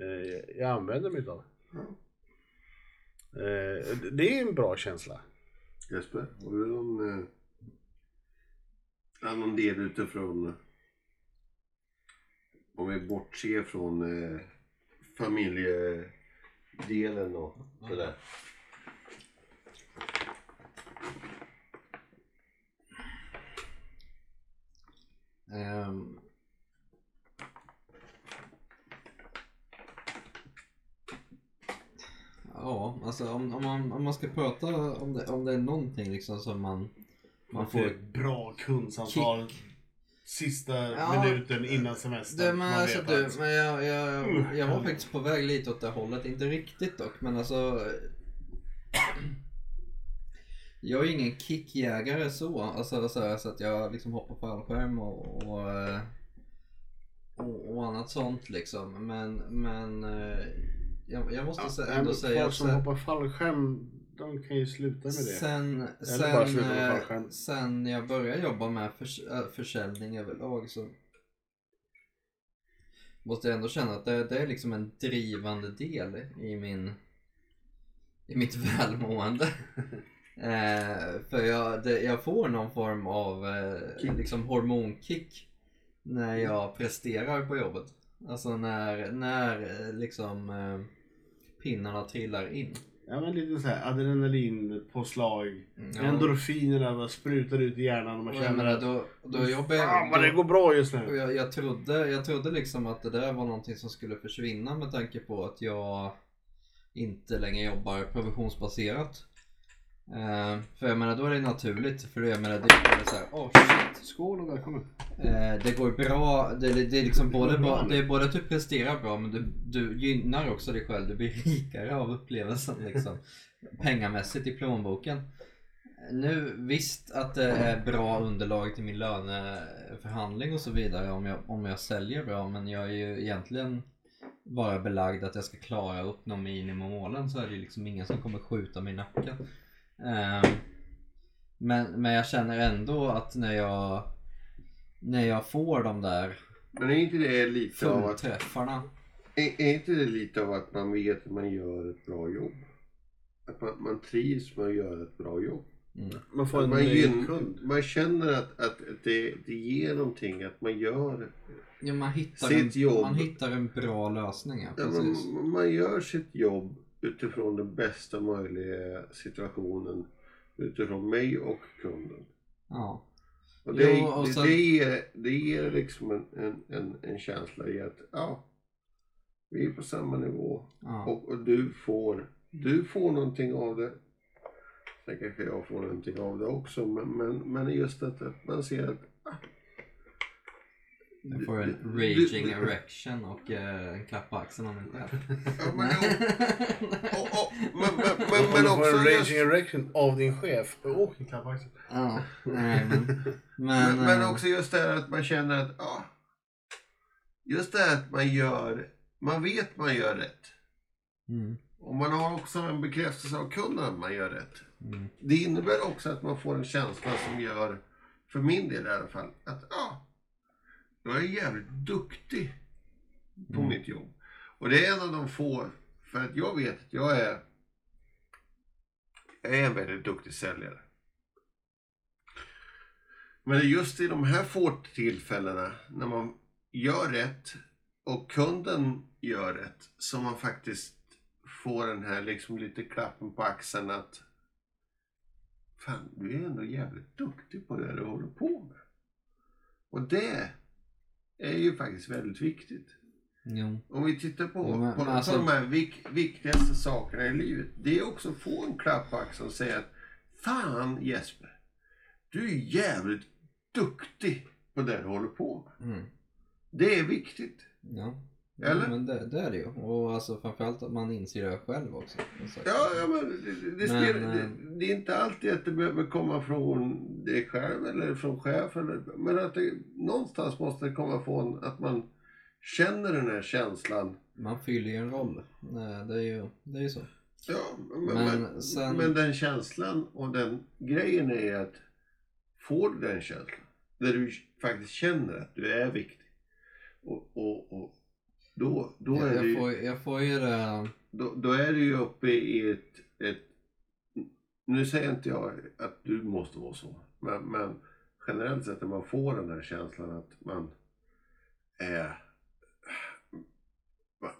eh, jag använder mig av. Eh, det är en bra känsla. Jesper, har du någon, eh, någon del utifrån om vi bortser från eh, familjedelen och sådär. Ehm. Ja, alltså om, om, man, om man ska prata om det, om det är någonting liksom som man, man får... ett bra kundsamtal sista Ja, minuten innan semestern. Du, men alltså, du, men jag, jag, Mm. jag var faktiskt på väg lite åt det hållet, inte riktigt dock, men alltså Jag är ingen kickjägare så, alltså så, här, så att jag liksom hoppar fallskärm och, och, eh, och, och annat sånt liksom. Men, men eh, jag, jag måste Ja, ändå säga folk att som sen, hoppar fallskärm, de kan ju sluta med det. sen, Eller bara sen, sluta med eh, fallskärm. sen jag började jobba med förs äh, försäljning överlag så måste jag ändå känna att det, det är liksom en drivande del i min i mitt välmående. eh, för jag, det, jag får någon form av eh, liksom hormonkick när jag presterar på jobbet. Alltså när, när eh, liksom eh, pinnarna trillar in. Ja men lite såhär adrenalinpåslag. Ja. Endorfinerna bara sprutar ut i hjärnan och man känner att då, då jobbar Fan vad det går bra just nu. jag, jag, trodde, jag trodde liksom att det där var någonting som skulle försvinna med tanke på att jag inte längre jobbar provisionsbaserat. Eh, för jag menar då är det naturligt för jag menar det är så här, åh shit. Skål och välkommen. Eh, det går bra, det, det, det är liksom både, går bra det är både att du presterar bra men du, du gynnar också dig själv. Du blir rikare av upplevelsen liksom. Pengamässigt i plånboken. Nu visst att det är bra underlag till min löneförhandling och så vidare om jag, om jag säljer bra men jag är ju egentligen bara belagd att jag ska klara upp någon minimimålen så är det ju liksom ingen som kommer skjuta mig i nacken. Ehm, men, men jag känner ändå att när jag när jag får de där Men är inte det lite av att, är, är inte det lite av att man vet att man gör ett bra jobb? Att man, man trivs med att göra ett bra jobb. Mm. Man får en Man, gyn, man känner att, att det, det ger någonting att man gör, Ja, man, hittar Sitt en, jobb. man hittar en bra lösning. Ja, ja, precis. man, man gör sitt jobb utifrån den bästa möjliga situationen utifrån mig och kunden. Ja. Och det, Jo, och det, sen- det, ger, det ger liksom en, en, en, en känsla i att ja, vi är på samma nivå Ja. och, och du, får, du får någonting av det. Sen kanske jag får någonting av det också men, men, men just att, att man ser att ah, Jag får en raging erection och eh, en klapp på axeln av mig själv. Ja, men, och, och, men, men, men, Men, men du får också en just, raging erection av din chef. Åh, en klapp på axeln. ja, nej men... Men, men, men eh, också just det här att man känner att ja, just det här att man gör, man vet man gör rätt. Mm, Och man har också en bekräftelse av kunden att man gör rätt. mm, Det innebär också att man får en känsla som gör, för min del i alla fall, att ja, jag är jävligt duktig på Mm. mitt jobb. Och det är en av de få, för att jag vet att jag är, jag är en väldigt duktig säljare. Men just i de här få tillfällena när man gör rätt och kunden gör rätt som man faktiskt får den här liksom lite klappen på axeln att Fan, du är ändå jävligt duktig på det du håller på med. Och det är ju faktiskt väldigt viktigt. jo. Om vi tittar på, men- på, men alltså- på de här vik, viktigaste sakerna i livet. Det är också att få en klapp på axeln och säga att Fan Jesper, du är jävligt duktig på det du håller på med. Mm, Det är viktigt. ja. Eller? Ja, men det, det är det ju. Och alltså framförallt att man inser det själv också. Ja, ja men det, det, det, Men, det, eh, det är inte alltid att det behöver komma från dig själv eller från chef. Eller, men att det, någonstans måste det komma från att man känner den här känslan. Man fyller ju en roll. Nej, det är ju det är ju så. Ja, men, Men men, sen- men den känslan och den grejen är att får du den känslan där du faktiskt känner att du är viktig. Och, och, och då, då, är jag, det, jag, får, jag får ju det... då, då är du ju uppe i ett, ett... Nu säger inte jag att du måste vara så. Men, men generellt sett när man får den här känslan att man är...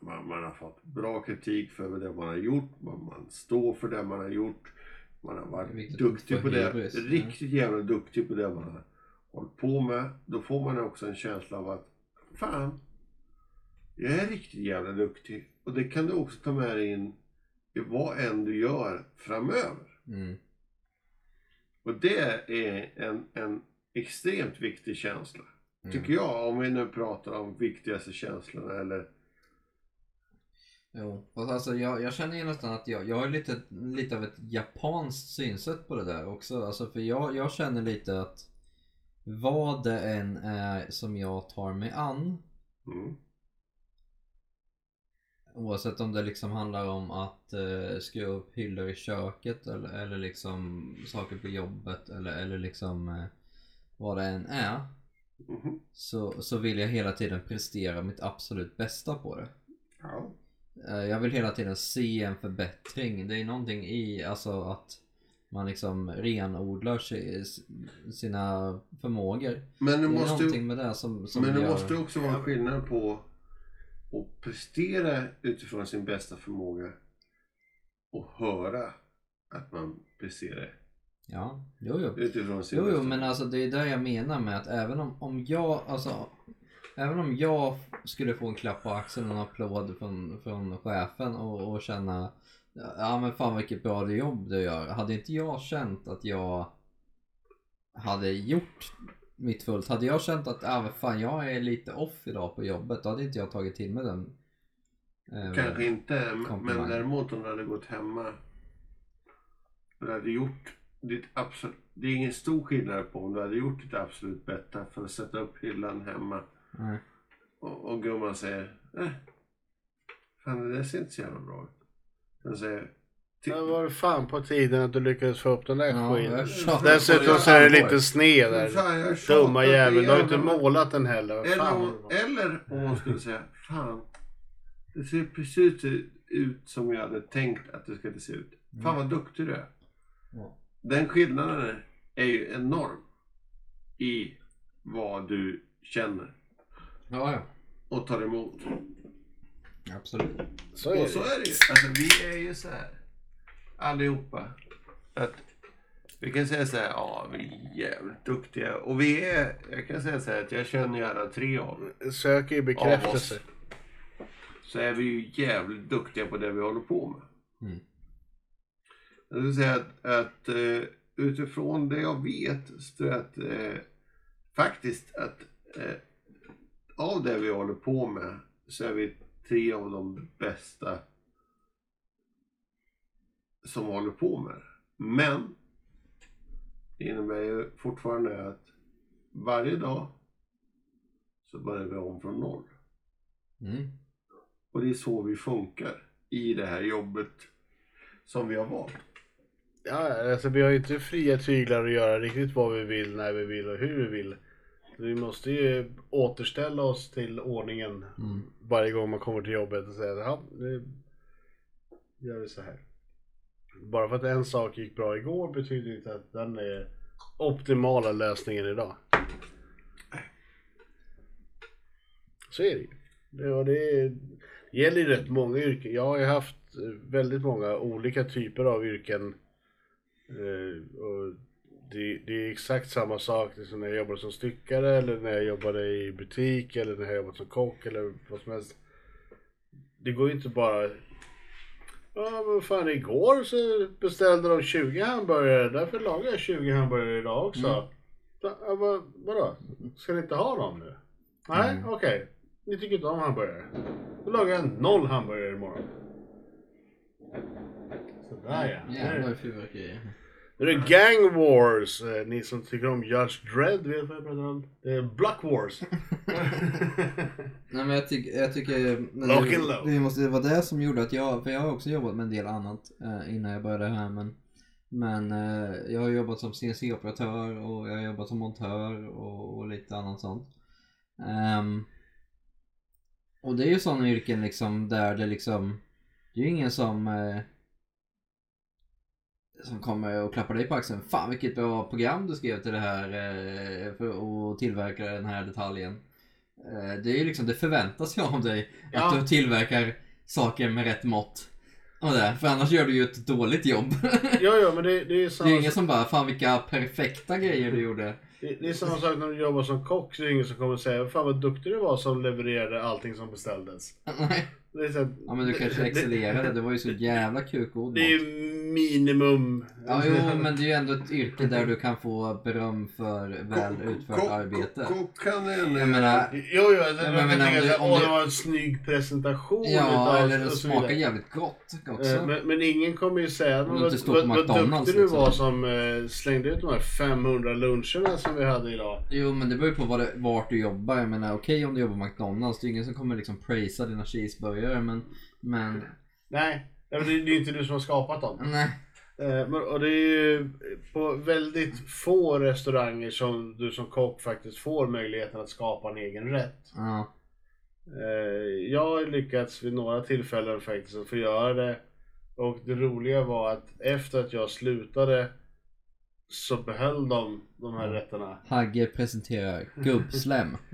Man, man, har fått bra kritik för det man har gjort. Man, man står för det man har gjort. Man har är varit att duktig på det. hybris, ja. Riktigt jävla duktig på det man har hållit på med. Då får man också en känsla av att fan, jag är riktigt jävla duktig. Och det kan du också ta med dig in i vad än du gör framöver. Mm, Och det är en, en extremt viktig känsla. mm. Tycker jag, om vi nu pratar om viktigaste känslorna eller... Jo, alltså jag, jag känner ju nästan att jag, jag har lite, lite av ett japanskt synsätt på det där också. Alltså för jag, jag känner lite att vad det än är som jag tar mig an Mm. Oavsett om det liksom handlar om att eh, skruva upp hyllor i köket eller, eller liksom saker på jobbet eller, eller liksom eh, vad det än är. Mhm. Så, så vill jag hela tiden prestera mitt absolut bästa på det. Ja. Eh, Jag vill hela tiden se en förbättring. Det är någonting i alltså att man liksom renodlar si- sina förmågor. Men det Det är måste, någonting med det som, som men det gör... måste också vara skillnad på att prestera utifrån sin bästa förmåga och höra att man presterar Ja, jo jo. utifrån sin Jo, bästa jo men alltså det är det jag menar med att även om, om jag, alltså Även om jag skulle få en klapp på axeln och en applåd från, från chefen och, och känna Ja men fan vilket bra jobb du gör. Hade inte jag känt att jag hade gjort mitt fullt. Hade jag känt att ah, fan, jag är lite off idag på jobbet. Då hade inte jag tagit till mig den. eh, Kanske inte, men- komplimang. men däremot om du hade gått hemma du hade gjort ditt absolut... Det är ingen stor skillnad på om du hade gjort ditt absolut bästa för att sätta upp hyllan hemma Nej. och, och gumman säger eh, Fan det där ser inte så jävla bra ut. Den säger Det var fan på tiden att du lyckades få upp den där Ja, skiten. det Dessutom så är det lite sned där. Dumma jävel. Du har inte målat den heller. Eller fan om, eller om man skulle säga, fan. Det ser precis ut som jag hade tänkt att det skulle se ut. Fan vad duktig du är. Den skillnaden är ju enorm. I vad du känner Ja, ja. och tar emot. Absolut. Så är Och så det. är det ju. Alltså vi är ju så här. Allihopa. Att vi kan säga så här, ja vi är jävligt duktiga. Och vi är, jag kan säga så här att jag känner ju alla tre av er. Söker ju bekräftelse. så är vi ju jävligt duktiga på det vi håller på med. Mm. Jag vill säga att, att eh, utifrån det jag vet så tror jag att eh, faktiskt att eh, av det vi håller på med så är vi tre av de bästa som håller på med det. Men det innebär ju fortfarande att varje dag så börjar vi om från noll. Mm. Och det är så vi funkar i det här jobbet som vi har valt. Ja, alltså vi har ju inte fria tyglar att göra riktigt vad vi vill, när vi vill och hur vi vill. Vi måste ju återställa oss till ordningen Mm. varje gång man kommer till jobbet och säga ja, nu gör vi så här. Bara för att en sak gick bra igår betyder inte att den är optimala lösningen idag. Så är det ju. Det, det, gäller ju rätt många yrken. Jag har ju haft eh, väldigt många olika typer av yrken. Eh, och det, det är exakt samma sak som när jag jobbade som styckare eller när jag jobbade i butik eller när jag jobbade som kock eller vad som helst. Det går ju inte bara... Ja men fan igår så beställde de 20 hamburgare, därför lagar jag 20 hamburgare idag också. Mm. Ja, vad, vadå? Ska ni inte ha dem nu? Nej, Mm. okej. Ni tycker inte om hamburgare. Då lagar jag noll hamburgare imorgon. Sådär ja. Jävlar fyrverkerier. Nu är det Gang Wars. Eh, Ni som tycker om Judge Dredd vet vad jag pratar om. Det är Block Wars. Nej men jag, tycker jag tycker... men Lock det, and load. det, måste, det var det som gjorde att jag, för jag har också jobbat med en del annat eh, innan jag började här men Men eh, jag har jobbat som CNC-operatör och jag har jobbat som montör och, och lite annat sånt. Ehm, och det är ju sådana yrken liksom där det liksom Det är ju ingen som eh, Som kommer och klappar dig på axeln. Fan vilket bra program du skrev till det här eh, för att tillverka den här detaljen. Eh, det är ju liksom, det förväntas ju av dig Ja. att du tillverkar saker med rätt mått. Och det, för annars gör du ju ett dåligt jobb. Ja, ja, men det, det är Det är samma, ingen som bara, fan vilka perfekta grejer du gjorde. det, det är samma sak när du jobbar som kock. Så är det ingen som kommer säga Fan vad duktig du var som levererade allting som beställdes. Nej. Det är, så här, Ja men du kanske excellerade, det var ju så jävla kukgod det är ju minimum. Ja jo men det är ju ändå ett yrke där du kan få beröm för väl utfört arbete. Kock kan en... Jag menar, Jo, jo, alltså, Ja, jag men kan menar, tänka om så det- här, om åh det- det var en snygg presentation ja utav eller det och så smakar jävligt gott Eh, också. Men, men ingen kommer ju säga du vad, McDonald's, duktig du liksom. var som eh, slängde ut de här 500 luncherna som vi hade idag. Jo men det beror ju på vad det, vart du jobbar. Jag menar okej om du jobbar på McDonalds, det är ingen som kommer liksom prisa dina cheeseburgare men, men Nej, det, är inte du som har skapat dem. nej. Eh, och det är ju på väldigt få restauranger som du som kock faktiskt får möjligheten att skapa en egen rätt. Ja. Eh, jag har lyckats vid några tillfällen faktiskt att få göra det. Och det roliga var att efter att jag slutade så behöll de de här rätterna. Hagge presenterar gubbslem.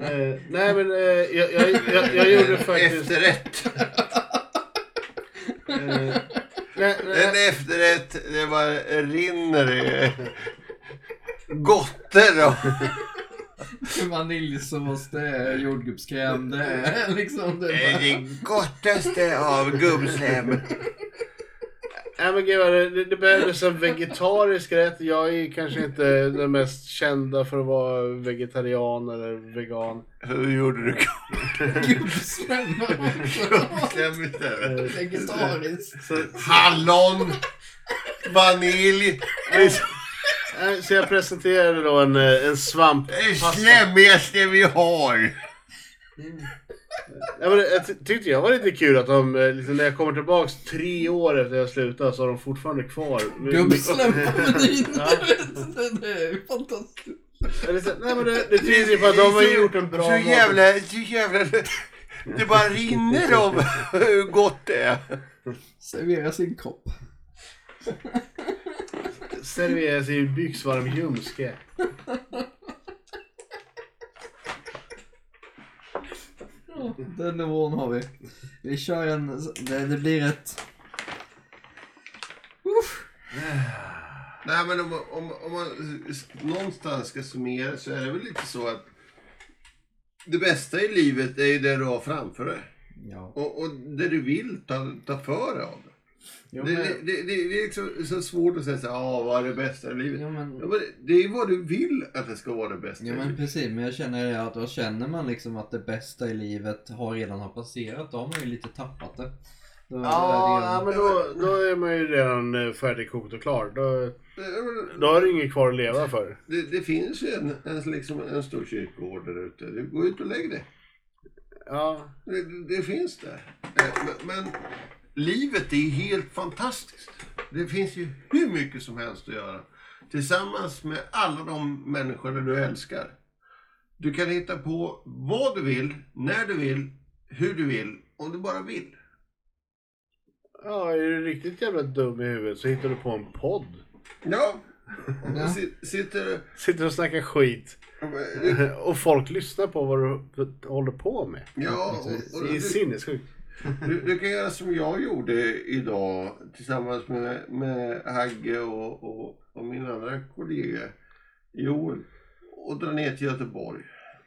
Eh, nej men eh, jag, jag, jag, jag gjorde faktiskt... Efterrätt. Eh, nej, En efterrätt, det bara rinner i gotter och... Vaniljsås, det är jordgubbskräm, det är liksom det. Är det gottaste av gubbslem. Nej men gud, det, det, behövdes en vegetarisk rätt. Jag är kanske inte den mest kända för att vara vegetarian eller vegan. Hur gjorde du istället? Vegetariskt. Hallon, vanilj, så jag presenterade då en, eh, en svamp... det slemmigaste vi har. Ja, men jag ty- tyckte jag var lite kul att de, eh, liksom, när jag kommer tillbaks tre år efter jag slutade så har de fortfarande kvar. Gubbslem på menyn. Ja. Det- är fantastiskt. Nej men det, det tyder ju på att de har gjort en bra Så mat. jävla, så jävla... Det bara rinner om hur gott det är. Servera sin kopp. Serveras i byxvarm ljumske. Ja, den nivån har vi. Vi kör en, det, det blir ett... Nej men om, om, om man någonstans ska summera så är det väl lite så att det bästa i livet är ju det du har framför dig. Ja. Och, och det du vill ta, ta för dig av det. Ja, Det, men, det, det, det är liksom så svårt att säga så här, ah, vad är det bästa i livet? Ja, men, men det är ju vad du vill att det ska vara det bästa ja i men livet. precis, men jag känner det att då känner man liksom att det bästa i livet har redan har passerat, då har man ju lite tappat det. Då är ja, men då, då är man ju redan eh, färdigkokt och klar. Då, men då har du inget kvar att leva för. Det, det finns ju en, en, liksom en stor kyrkogård där ute. Du går ut och lägg dig. Ja, Det, det, det finns där. Eh, Men, men livet är helt fantastiskt. Det finns ju hur mycket som helst att göra. Tillsammans med alla de människor du älskar. Du kan hitta på vad du vill, när du vill, hur du vill, om du bara vill. ja, är du riktigt jävla dum i huvudet så hittar du på en podd. Ja. Ja. Sitter Sitter och snackar skit. Och folk lyssnar på vad du håller på med. Ja, och, och Det är sinnessjukt. Du, du kan göra som jag gjorde idag tillsammans med, med Hagge och, och, och min andra kollega Joel. Och dra ner till Göteborg.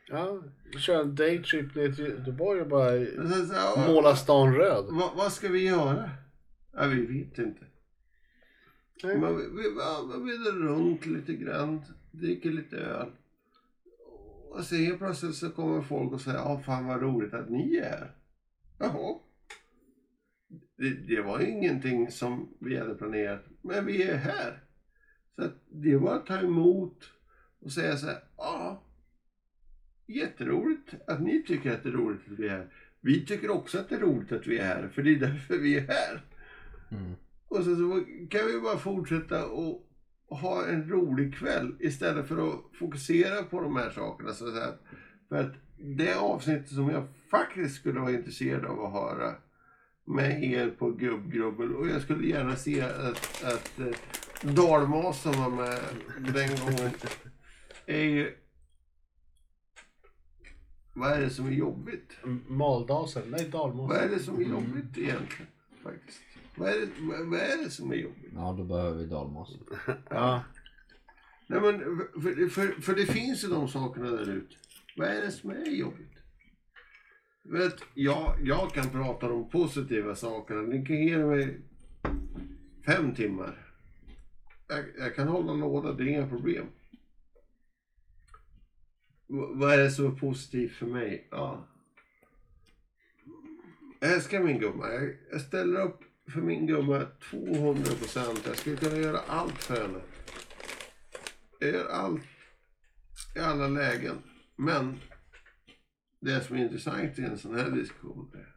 Ja, kör en daytrip ner till Göteborg och bara så, ja, måla stan röd. Vad, vad ska vi göra? Ja, vi vet inte. Nej. Men vi, vi, vi vill runt lite grann, dricker lite öl. Och sen helt plötsligt så kommer folk och säger, ja fan vad roligt att ni är här. Jaha. Det, det var ju ingenting som vi hade planerat, men vi är här. Så att det var att ta emot och säga så här, ja. Jätteroligt att ni tycker att det är roligt att vi är här. Vi tycker också att det är roligt att vi är här, för det är därför vi är här. Mm. Och sen så kan vi bara fortsätta och ha en rolig kväll istället för att fokusera på de här sakerna. Så att. För att det avsnittet som jag faktiskt skulle vara intresserad av att höra med er på gubbgrubbel och jag skulle gärna se att, att eh, Dalmasen var med den gången. Är ju... Vad är det som är jobbigt? Maldasen? Nej, Vad dalmåsen. är det som är jobbigt egentligen? Faktiskt. Vad är det, vad, vad är det som är jobbigt? Ja, då behöver vi dalmas. Ja. Nej men, för, för, för det finns ju de sakerna där ute. Vad är det som är jobbigt? Vet, jag, jag kan prata om positiva sakerna. Ni kan ge mig fem timmar. Jag, jag kan hålla låda, det är inga problem. V- vad är det som är positivt för mig? Ja. Jag älskar min gumma. Jag, jag ställer upp för min gumma 200 procent. Jag skulle kunna göra allt för henne. Jag gör allt i alla lägen. Men det som är intressant i en sån här diskussion är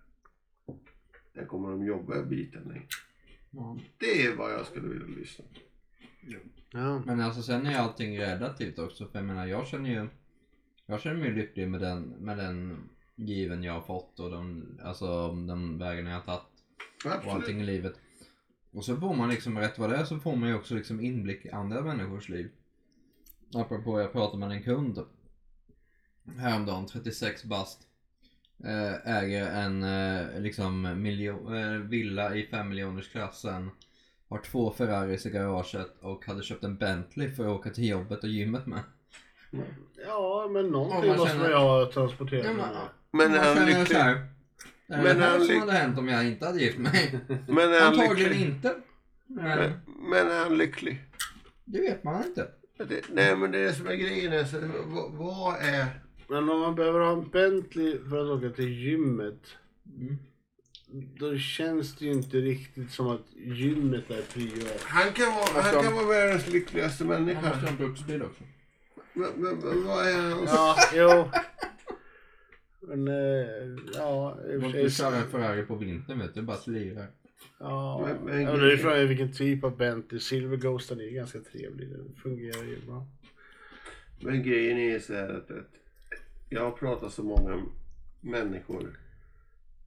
där kommer de jobbiga bitarna in. Ja. Det är vad jag skulle vilja lyssna på. ja. Men alltså sen är ju allting relativt också. För jag menar jag känner ju Jag känner mig lycklig med den, med den given jag har fått och de, alltså de vägarna jag har tagit och Absolut. allting i livet. Och så får man liksom rätt vad det är så får man ju också liksom inblick i andra människors liv. Apropå jag pratade med en kund häromdagen, 36 bast. Eh, äger en eh, liksom miljon, eh, villa i 5 miljoners klassen. Har två Ferraris i garaget och hade köpt en Bentley för att åka till jobbet och gymmet med. ja, men någonting man måste känner- man ju ha transporterat. Ja, men. Men man är han lycklig? så här, Det är Men det är här han som lyck- hade hänt om jag inte hade gift mig. Men är han Antagligen lycklig? inte. Men Men, men är han lycklig? det vet man inte. Det, nej men det är det som är grejen. Är, så, vad, vad är... Men om man behöver ha en Bentley för att åka till gymmet. Mm. Då känns det ju inte riktigt som att gymmet är prio. Han kan vara, han kan vara världens lyckligaste Han människa. måste ha en bruksbil också. Men, men, men vad är hans... Ja, jo. Men eh, ja, i och för Du sig- kör en Ferrari på vintern vet du, bara slirar. Ja, Men- men ja, det är frågan vilken typ av Bentley. Silver Ghosten är ganska trevlig. Den fungerar ju bra. Men grejen är så här att, att jag har pratat så många människor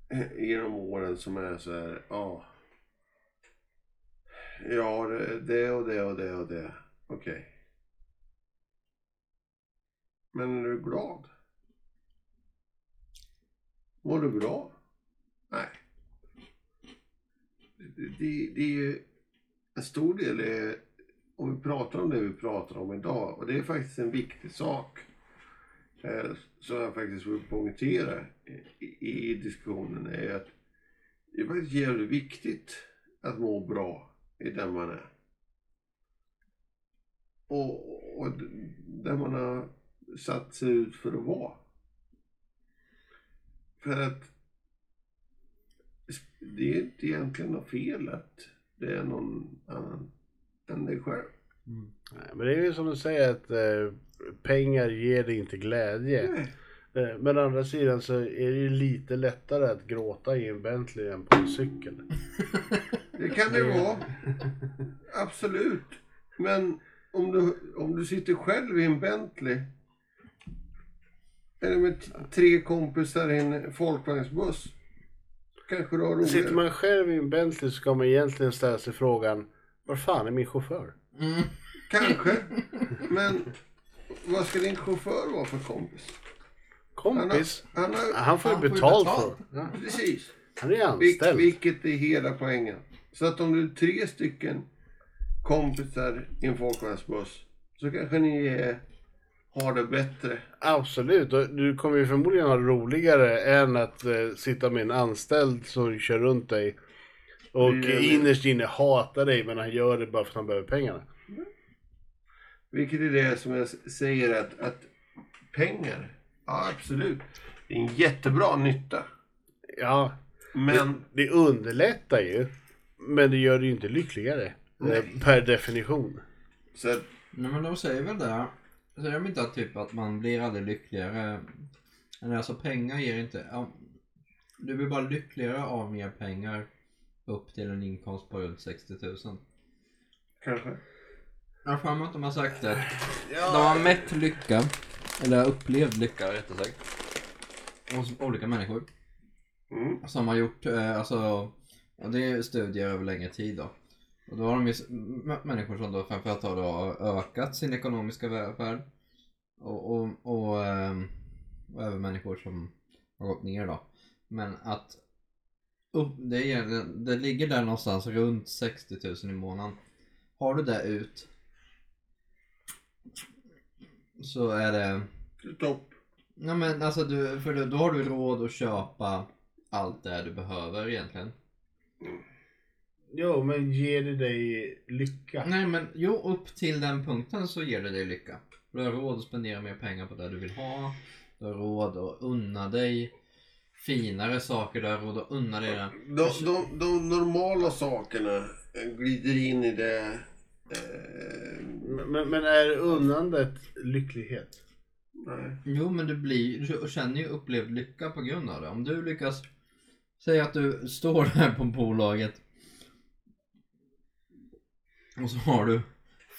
eh, genom åren som är så här, ja. Ja, eh, det, och det och det och det. Okej. Men är du glad? Mår du bra? Nej. Det, det, det är ju en stor del är om vi pratar om det vi pratar om idag, och det är faktiskt en viktig sak, eh, som jag faktiskt vill poängtera i, i diskussionen, är att det är faktiskt jävligt viktigt att må bra i den man är. Och, och där man har satt sig ut för att vara. För att det är inte egentligen något fel att det är någon annan än dig själv. Mm. Nej, men det är ju som du säger att eh, pengar ger dig inte glädje. Nej. Eh, men å andra sidan så är det ju lite lättare att gråta i en Bentley än på en cykel. Det kan det vara. Absolut. Men om du, om du sitter själv i en Bentley. Eller med tre kompisar i en folkvagnsbuss. Kanske du har Sitter man själv i en Bentley så ska man egentligen ställa sig frågan Var fan är min chaufför? Mm. Kanske. Men vad ska din chaufför vara för kompis? Har, Kompis? han har, Han får ju Han får ju betalt betalt. för ja. precis. Han är ju Vil, anställd. vilket är hela poängen. Så att om du är tre stycken kompisar i en folkvagnsbuss. Så kanske ni eh, har det bättre. Absolut, du kommer ju förmodligen ha roligare än att eh, sitta med en anställd som kör runt dig. Och det. innerst inne hatar dig men han gör det bara för att han behöver pengarna. Vilket är det som jag säger att, att pengar, ja absolut. Det är en jättebra nytta. Ja, Men det underlättar ju. Men det gör det ju inte lyckligare. eh, Nej. Per definition. så Nej men de säger väl det. Säger de inte att typ att man blir aldrig lyckligare? Eller alltså pengar ger inte... Ja, du blir bara lyckligare av mer pengar upp till en inkomst på runt 60 000. kanske. Jag har för mig att de har sagt det. De har mätt lycka, eller upplevd lycka rättare sagt. Hos olika människor. Mm. Som har gjort, eh, alltså, ja, det är studier över längre tid då. Och då har de ju mött människor som då framförallt har då ökat sin ekonomiska välfärd. Och, och, och, ehm, och även människor som har gått ner då. Men att upp, det, är, det ligger där någonstans runt 60 000 i månaden. Har du det ut så är det Topp. Ja men alltså du, för då, då har du råd att köpa allt det du behöver egentligen. Jo, men ger det dig lycka? Nej men jo, upp till den punkten så ger det dig lycka. Du har råd att spendera mer pengar på det du vill ha. Du har råd att unna dig finare saker. Du har råd att unna dig. De, de, de normala sakerna glider in i det. Eh, Men, men är unnandet lycklighet? nej. Jo men du blir, du känner ju upplevd lycka på grund av det. Om du lyckas, säg att du står där på bolaget och så har du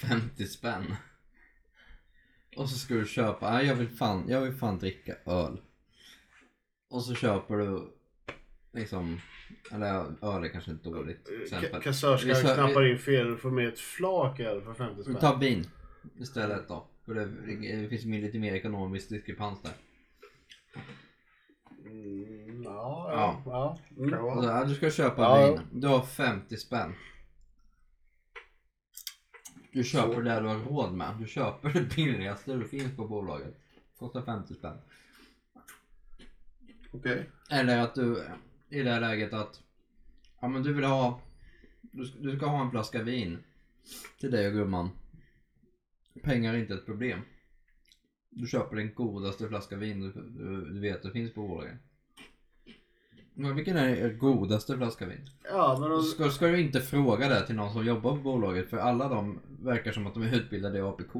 50 spänn. Och så ska du köpa, nej jag vill fan, jag vill fan dricka öl. Och så köper du liksom, eller öl är kanske inte dåligt exempel. Kassörskan Vi knappar in fel och får med ett flak öl för 50 Vi spänn. tar vin istället då. För det, det finns lite mer ekonomisk diskrepans där. Mm, ja, ja. ja. Mm. Så, du ska köpa Ja. vin. Du har 50 spänn. Du köper Så. det du har råd med. Du köper det billigaste det finns på bolaget. Kostar 50 spänn. Okej. Eller att du i det här läget att ja men du vill ha du ska, du ska ha en flaska vin till dig och gumman. Pengar är inte ett problem. Du köper den godaste flaska vin du, du, du vet det finns på bolaget. Men vilken är er godaste flaska vin? Ja, men om, Ska, ska du inte fråga det till någon som jobbar på bolaget? För alla de verkar som att de är utbildade i APK.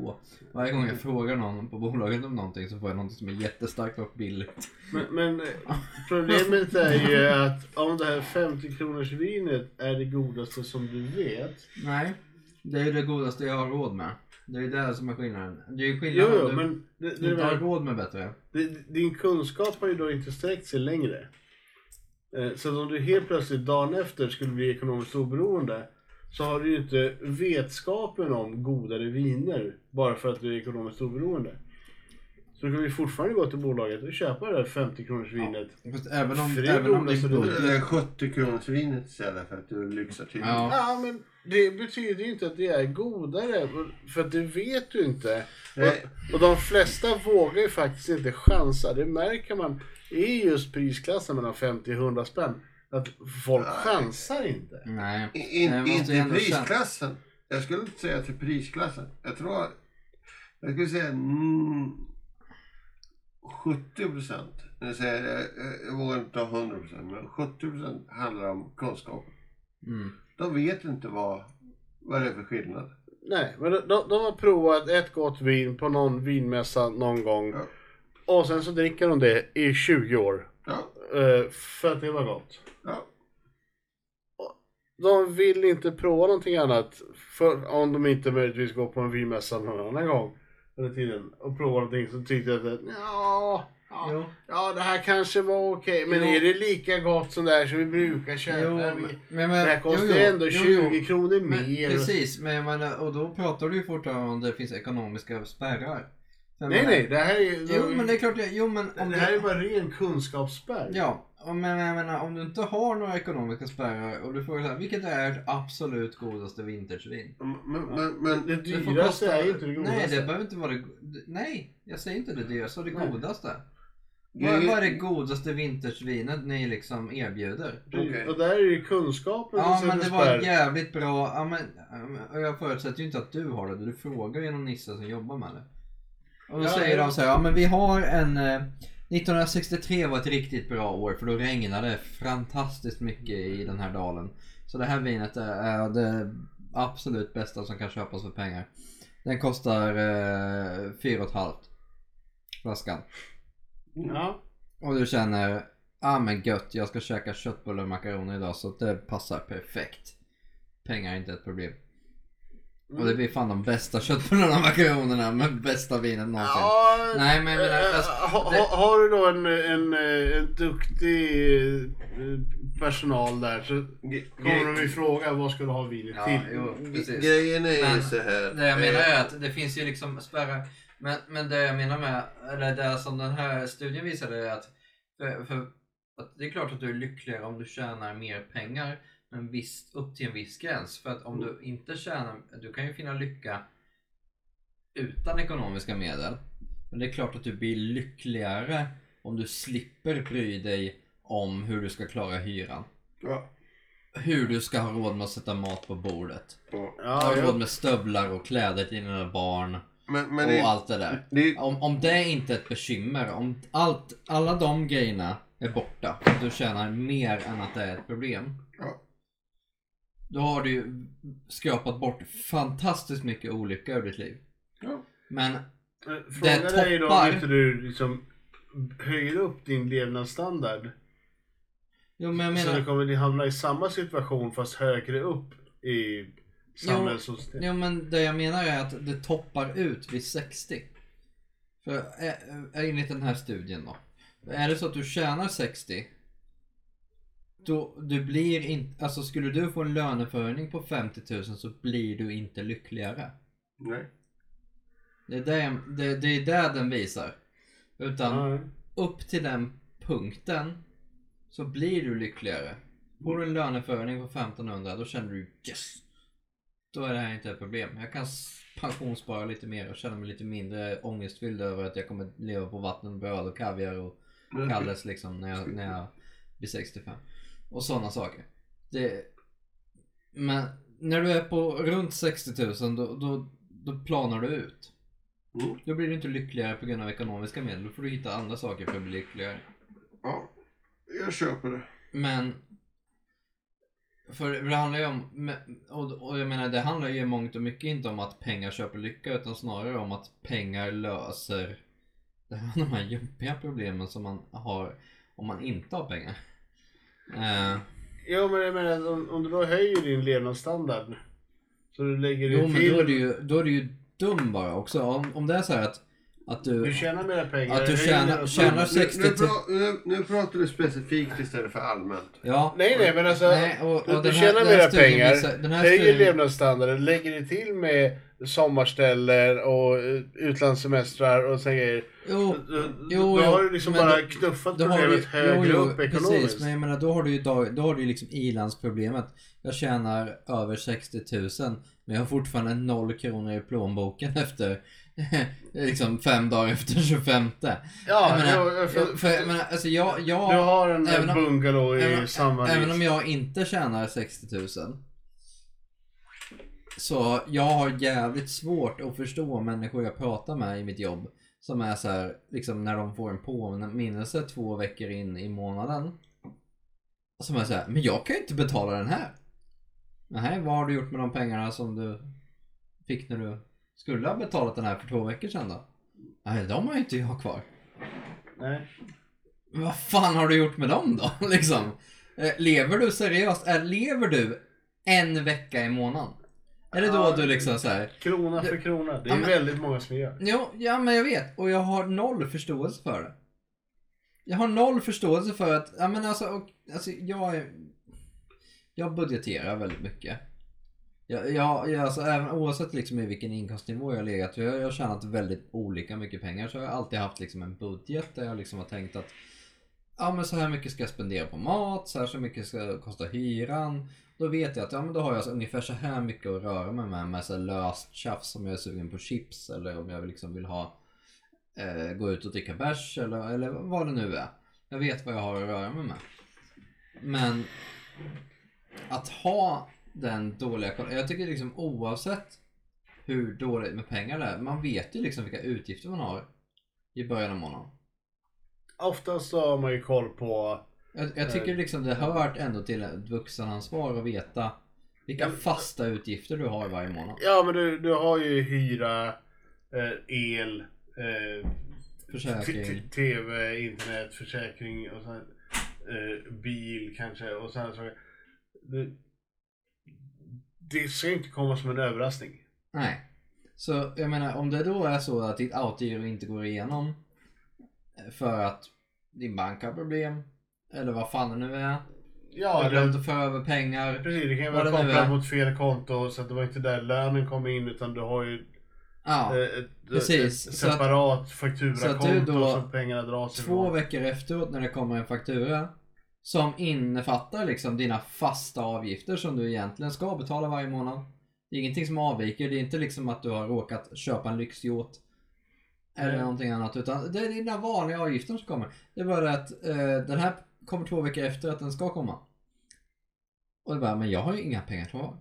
Varje gång jag frågar någon på bolaget om någonting så får jag någonting som är jättestarkt och billigt. men, men eh, problemet är ju att om det här 50 kronors vinet är det godaste som du vet. Nej, det är det godaste jag har råd med. Det är det som är skillnaden. Det är ju Jo, skillnaden jo, om du det, det, inte har råd med bättre. det, din kunskap har ju då inte sträckt sig längre. Eh, Så om du helt plötsligt dagen efter skulle bli ekonomiskt oberoende så har du ju inte vetskapen om godare viner bara för att du är ekonomiskt oberoende. Så då kan vi fortfarande gå till bolaget och köpa det där 50 kronors vinet. Fast även om, För det är även om det är godaste god... du- Det är 70 kronors vinet istället för att du lyxar till Ja. Ja, men det betyder ju inte att det är godare. För att det vet du inte. Och, och de flesta vågar ju faktiskt inte chansa. Det märker man i just prisklassen mellan 50 och 100 spänn. Att folk Nej. chansar inte. Nej. I- In, Nej, inte i ändå känna- prisklassen. Jag skulle inte säga till prisklassen. Jag tror. Jag skulle säga mm, 70 procent. Jag, säger, jag, jag, jag vågar inte ta 100 procent. Men 70 procent handlar om kunskap. Mm. De vet inte vad, vad det är för skillnad. Nej, men de, de, de har provat ett gott vin på någon vinmässa någon gång. Ja. Och sen så dricker de det i 20 år. Ja, eh, För att det var gott. ja. De vill inte prova någonting annat. För, om de inte möjligtvis går på en vinmässa någon annan gång. Under tiden. Och prova någonting så tyckte jag att ja, ja, Jo. ja det här kanske var okej. Men Jo. är det lika gott som det här som vi brukar köpa? Jo, vi, men, men, det här kostar jo, ju jo, ändå jo, 20 jo. kronor Men, mer. precis, men jag menar, och då pratar du ju fortfarande om det finns ekonomiska spärrar. Jag Nej menar- nej, det här är ju... Jo men det är klart, det- jo men om det du, här är bara ren kunskapsspärr. Ja, men jag menar om du inte har några ekonomiska spärrar och du frågar så här, vilket är ert absolut godaste vintagersvin? Men, men, men, Det Det får dyraste kosta- är ju inte det godaste. Nej, det behöver inte vara det, nej, jag säger inte det dyraste, det Nej. godaste. Vad, är det godaste vintersvinet ni liksom erbjuder? Okej. Och där är ju kunskapen Ja men det var spärr. jävligt bra, ja, men, ja, jag förutsätter ju inte att du har det, du frågar ju någon nisse som jobbar med det. Och då Ja, säger ja. de så här, ja men vi har en eh, 1963 var ett riktigt bra år för då regnade det fantastiskt mycket i den här dalen. Så det här vinet är, det absolut bästa som kan köpas för pengar. Den kostar eh, 4,5 flaskan. Ja. Och du känner, ja ah, men gött jag ska käka köttbullar och makaroner idag så det passar perfekt. Pengar är inte ett problem. Och det blir fan de bästa köttbullarna och makaronerna med bästa vinet någonsin. Ja, Nej, men jag menar, eh, alltså, ha, det- ha, har du då en, en, en duktig eh, personal där så kommer de ju fråga vad ska du ha vinet Ja, till? jo, precis. Grejen är ju Men så här. Det jag menar eh, är att det finns ju liksom spärrar. Men, men det jag menar med, eller det som den här studien visade är att, för, för, att det är klart att du är lyckligare om du tjänar mer pengar. Men visst, upp till en viss gräns. För att om du inte tjänar, du kan ju finna lycka utan ekonomiska medel. Men det är klart att du blir lyckligare om du slipper bry dig om hur du ska klara hyran. Ja. Hur du ska ha råd med att sätta mat på bordet. ja. Ja, Ha råd ja. med stövlar och kläder till dina barn. Men, men och det, allt det där. det, Om, om det inte är ett bekymmer, om allt, alla de grejerna är borta, du tjänar mer än att det är ett problem. Ja. Då har du ju skrapat bort fantastiskt mycket olycka ur ditt liv. ja. Men Eh, Det Frågan är ju då toppar- om inte du liksom höjer upp din levnadsstandard. Jo men jag Så du menar, kommer hamna i samma situation fast högre upp i samhällssystemet. jo, men det jag menar är att det toppar ut vid 60. För eh, eh, enligt den här studien då. Är det så att du tjänar 60. Då, du blir inte, alltså skulle du få en löneförhöjning på 50 000 så blir du inte lyckligare. Nej. Det är det, det, det, är det den visar. Utan Ja. upp till den punkten så blir du lyckligare. Får du en löneförhöjning på 1500 då känner du yes! Då är det här inte ett problem. Jag kan pensionsspara lite mer och känna mig lite mindre ångestfylld över att jag kommer leva på vatten, bröd och kaviar och Kalles liksom när jag, när jag blir 65. Och sådana saker. Det, men när du är på runt 60 000 då, då, då planar du ut. Mm. Då blir du inte lyckligare på grund av ekonomiska medel. Då får du hitta andra saker för att bli lyckligare. Ja. Jag köper det. Men för det handlar ju om, och, jag menar det handlar ju mångt och mycket inte om att pengar köper lycka utan snarare om att pengar löser det här, de här jobbiga problemen som man har om man inte har pengar. Jo men jag menar om, om du då höjer din levnadsstandard. Så du lägger jo men till. då är, du ju, då är du ju dum bara också. Om, om det är så här att, att du... Du tjänar mera pengar. Att du tjänar- tjänar Nu, 60 nu, nu, nu pratar du specifikt istället för allmänt. Ja. Nej nej men alltså. Nej, och- och du, du tjänar mera pengar. visar- den här höjer studien- levnadsstandarden. Lägger det till med sommarställen och eh, utlandssemestrar och såna grejer. Jo, Då, jo, då har du liksom men bara då- knuffat Då har problemet du, högre jo, jo, upp ekonomiskt. Precis, men jag menar då har du ju, då har du liksom ilandsproblemet. Jag tjänar över 60 000 men jag har fortfarande noll kronor i plånboken efter liksom fem dagar efter 25 Ja, jag menar, jo, för, jag, för, jag menar, alltså jag, jag, du har en, även en om- bungalow i även, samma även om jag inte tjänar 60 000 så jag har jävligt svårt att förstå människor jag pratar med i mitt jobb som är så här, liksom när de får en påminnelse två veckor in i månaden. Som är så här, men jag kan ju inte betala den här. Nej, vad har du gjort med de pengarna som du fick när du skulle ha betalat den här för två veckor sedan då? Nej, de har ju inte jag kvar. Nej. Vad fan har du gjort med dem då? liksom. Eh, Lever du seriöst? Är, lever du en vecka i månaden? Är det då Ja, du liksom så här? Krona för krona. Det är Ja, men- väldigt många som gör. Jo, ja men jag vet. Och jag har noll förståelse för det. Jag har noll förståelse för att, ja men alltså, och, alltså jag är, Jag budgeterar väldigt mycket. Jag, jag, jag, alltså, även, oavsett liksom i vilken inkomstnivå jag har legat, jag, jag har tjänat väldigt olika mycket pengar, så jag har alltid haft liksom en budget där jag liksom har tänkt att Ja men så här mycket ska jag spendera på mat, så här så mycket ska kosta hyran. Då vet jag att ja, men då har jag så, ungefär så här mycket att röra mig med, med så här löst tjafs om jag är sugen på chips eller om jag liksom vill ha eh, gå ut och dricka bärs eller, eller vad det nu är. Jag vet vad jag har att röra mig med. Men att ha den dåliga koll- Jag tycker liksom oavsett hur dåligt med pengar det är, man vet ju liksom vilka utgifter man har i början av månaden. Oftast så har man ju koll på... Jag, jag tycker Eh, liksom det hör ändå till ett vuxenansvar att veta vilka fasta utgifter du har varje månad. Ja men du, du har ju hyra, eh, el, eh, Försäkring. TV, internet, försäkring och sen bil kanske och sen så. Det, det ska inte komma som en överraskning. Nej. Så jag menar om det då är så att ditt autogiro inte går igenom för att din bank har problem eller vad fan det nu är. Ja, det, att föra över pengar. precis. Det kan ju vara kopplat mot fel konto så att det var inte där lönen kom in utan du har ju Ja. eh, ett, precis. ett separat fakturakonto då- som pengarna dras Två ifrån. veckor efteråt när det kommer en faktura som innefattar liksom dina fasta avgifter som du egentligen ska betala varje månad. Det är ingenting som avviker. Det är inte liksom att du har råkat köpa en lyxyacht. Eller någonting annat. Utan det är dina vanliga avgifter som kommer. Det är bara det att eh, den här kommer två veckor efter att den ska komma. Och det bara, men jag har ju inga pengar kvar.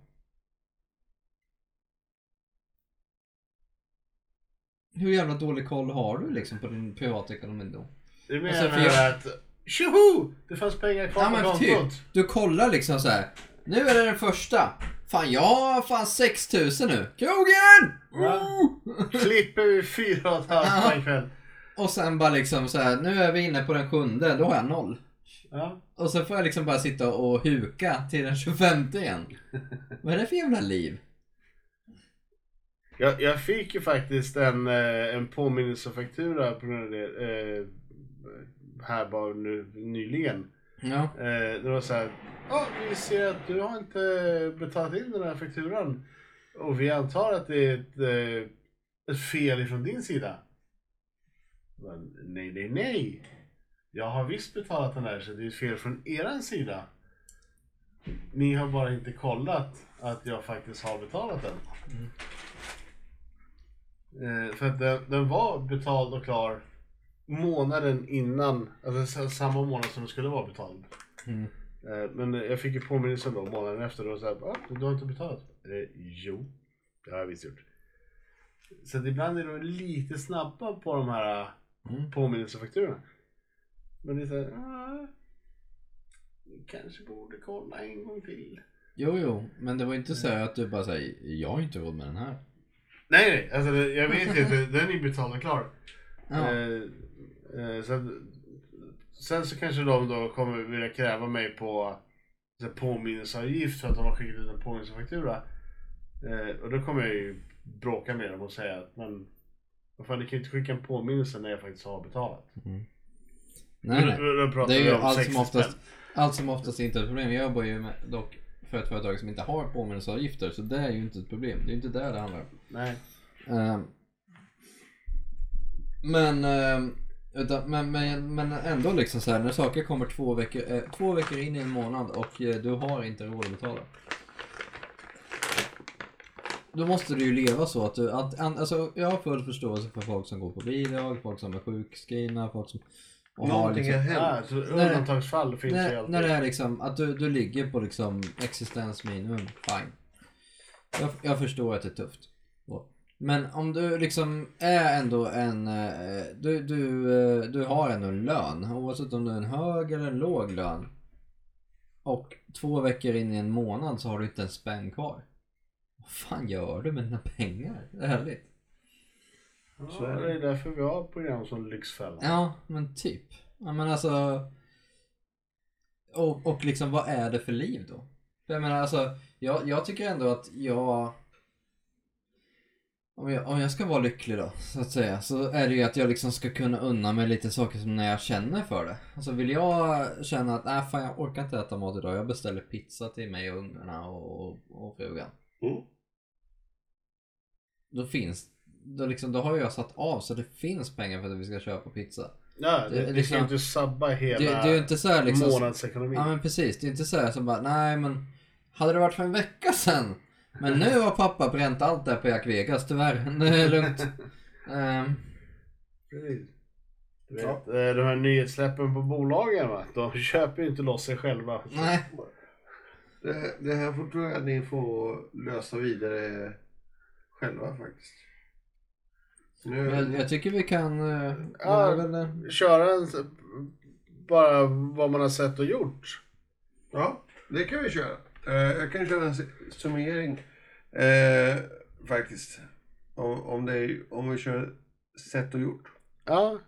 Hur jävla dålig koll har du liksom på din privatekonomi då? Du menar Alltså, jag- att tjoho! Det fanns pengar kvar Ja på men kontot. typ. Du kollar liksom så här. Nu är det den första. Fan jag har fan 6000 nu. Krogen! Woo! Klipper vi fyra och ett halvt på en kväll. Och sen bara liksom så här. Nu är vi inne på den sjunde. Då har jag noll. Ja. Och så får jag liksom bara sitta och huka till den 25 igen. Vad är det för jävla liv? Jag, jag fick ju faktiskt en, eh, en påminnelsefaktura på grund av det. Eh, här bara nu nyligen. Ja. Eh, det var så här. Ja, vi ser att du har inte betalat in den här fakturan. Och vi antar att det är ett, ett fel ifrån din sida. Men, nej, nej, nej. Jag har visst betalat den här så det är fel från eran sida. Ni har bara inte kollat att jag faktiskt har betalat den. Eh, för att den, den var betald och klar månaden innan, alltså samma månad som den skulle vara betald. Mm. Eh, Men jag fick ju påminnelsen då månaden efter och så här, ah, du har inte betalat? Eh, jo, det har jag visst gjort. Så att ibland är de lite snabba på de här Mm. påminnelsefakturorna. Men det är så här, ah, kanske borde kolla en gång till. Jo, jo, men det var inte så här att du bara säger jag har inte råd med den här. Nej, nej, alltså det- jag vet ju att det- den är betald och klar. Ja. Eh, eh, så att, sen så kanske de då kommer vilja kräva mig på så påminnelseavgift för att de har skickat ut en påminnelsefaktura. Eh, och då kommer jag ju bråka med dem och säga att men vad fan, ni kan ju inte skicka en påminnelse när jag faktiskt har betalat. Nej, nej. Det är ju allt 60 som oftast, allt som oftast inte ett problem. Jag jobbar ju med, dock för ett företag som inte har påminnelseavgifter så det är ju inte ett problem. Det är ju inte där det handlar om. Nej. Ehm, men, ehm, utan, men, men, men ändå liksom så här när saker kommer två veckor, eh, två veckor in i en månad och eh, du har inte råd att betala. Då måste du ju leva så att du, att, alltså jag har full förståelse för folk som går på bidrag, folk som är sjukskrivna, folk som och har Någonting har liksom, hänt. Ja, så undantagsfall finns ju alltid. när det är liksom att du, du ligger på liksom existensminimum, fine. Jag, jag förstår att det är tufft. Men om du liksom är ändå en, eh, du, du, eh, du har ändå en lön, oavsett om du är en hög eller en låg lön. Och två veckor in i en månad så har du inte en spänn kvar. Vad fan gör du med dina pengar? Det är härligt. Så är det är därför vi har program som Lyxfällan. Ja, men typ. Ja, men alltså. Och, och liksom vad är det för liv då? Jag menar alltså, jag, jag tycker ändå att jag om, jag om jag ska vara lycklig då, så att säga, så är det ju att jag liksom ska kunna unna mig lite saker som när jag känner för det. Alltså vill jag känna att, nej fan jag orkar inte äta mat idag, jag beställer pizza till mig och ungarna och, och, och frugan. Mm. Då finns, då liksom, då har jag satt av så det finns pengar för att vi ska köpa pizza. Ja, Det- det, det ska ju liksom- inte sabba hela Det, det är inte så här liksom månadsekonomin. Ja men precis, det är inte så här som bara nej men Hade det varit för en vecka sedan Men nu har pappa bränt allt där på Jack Vegas tyvärr, nu är det lugnt Precis. Du vet, eh, de här nyhetssläppen på bolagen va? De köper ju inte loss sig själva. Nej, Det, det här får, tror jag att ni får lösa vidare själva faktiskt. Nu, jag, jag tycker vi kan eh, Ja. ja. väl, Köra en, bara vad man har sett och gjort. Ja, det kan vi köra. Eh, jag kan köra en summering eh, faktiskt. Om, om, det är, om vi kör sett och gjort. Ja.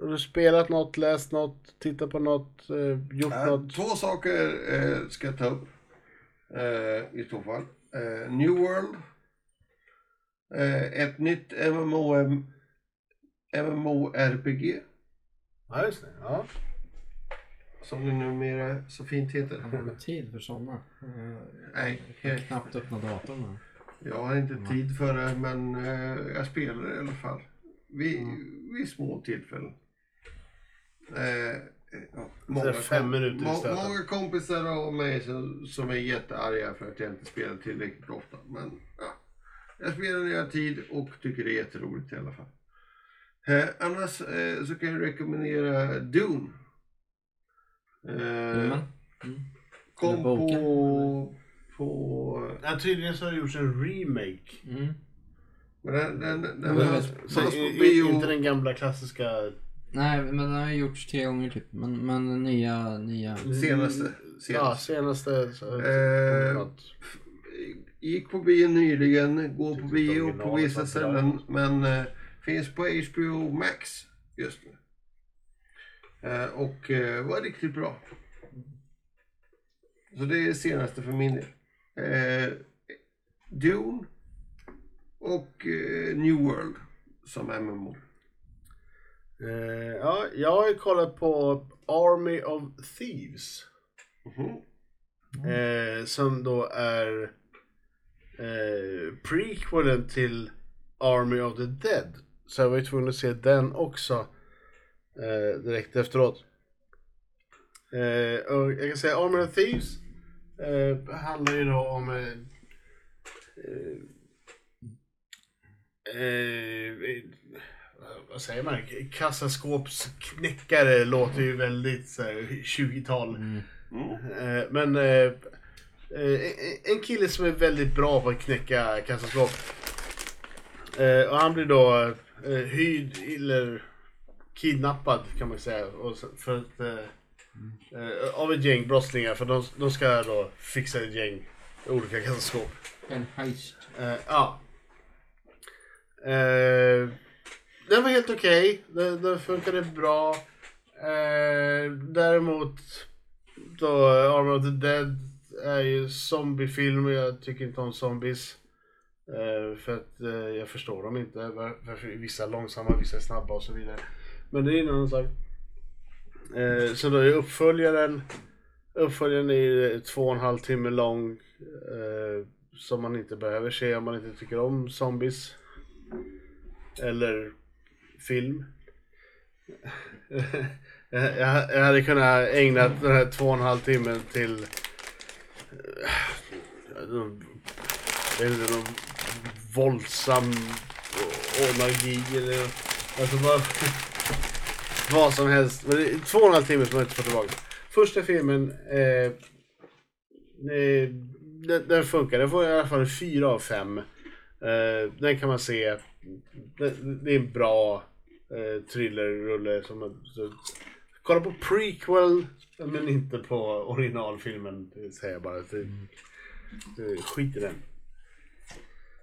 Har du spelat något, läst något, tittat på något, eh, gjort Eh, något? två saker eh, ska jag ta upp eh, i så fall. New World. Eh, ett nytt MMO, MMORPG. Ja, just det. Ja. Som det numera så fint heter. har du tid för sådana? Eh, Nej, Jag kan knappt öppna datorn här. Jag har inte tid för det men eh, jag spelar i alla fall. Vid, vid små tillfällen. Eh, ja, Så fem minuter må. Många kompisar av mig som, som är jättearga för att jag inte spelar tillräckligt ofta. Men jag spelar när jag har tid och tycker det är jätteroligt i alla fall. Eh, annars eh, så kan jag rekommendera Dune. Eh, Men, mm. kom på, på ja, tydligen så har det gjorts en remake. Mm. Men den, den, den Men- fanns, Så, bio. inte den gamla klassiska... Nej men den har gjorts tre gånger typ. Men, men nya, nya. Senaste. Ja, senaste. senaste. Så, Eh. Gick på bio nyligen, går på bio på vissa ställen. Men eh, finns på HBO Max just nu. Eh, och eh, var riktigt bra. Så det är det senaste för min del. Eh, Dune och eh, New World som MMO. Eh, ja, jag har ju kollat på Army of Thieves. Mhm. Eh, som då är eh, prequelen till Army of the Dead. Så jag var ju tvungen att se den också eh, direkt efteråt. Eh, och jag kan säga Army of Thieves eh, handlar ju då om eh, eh, eh, vad säger man? Kassaskåpsknäckare låter ju väldigt så här, 20-tal. Mm. Mm. Men en kille som är väldigt bra på att knäcka kassaskåp. Eh, och han blir då eh, hyrd eller kidnappad kan man säga. För att, eh, Eh, av ett gäng brottslingar för de, de ska då fixa ett gäng olika kassaskåp. En heist. Eh, ja. Eh, den var helt okej. Den, den funkade bra. Eh, däremot då Armor of the Dead är ju zombiefilmer, jag tycker inte om zombies. Eh, för att eh, jag förstår dem inte. Varför vissa är långsamma, vissa är snabba och så vidare. Men det är en annan sak. Eh, så då är uppföljaren Uppföljaren är två och en halv timme lång. Som man inte behöver se om man inte tycker om zombies. Eller film. jag hade kunnat ägna den här två och en halv timmen till eh, någon- någon våldsam orgi eller alltså bara vad som helst. Men det är två och en halv timme som jag inte får tillbaka. Första filmen eh, eh, den, den funkar. Den får i alla fall en fyra av fem. Eh, den kan man se. Det, det är en bra eh, thrillerrulle. Som, så, kolla på prequel men inte på originalfilmen. Säger jag bara. Det, skit i den.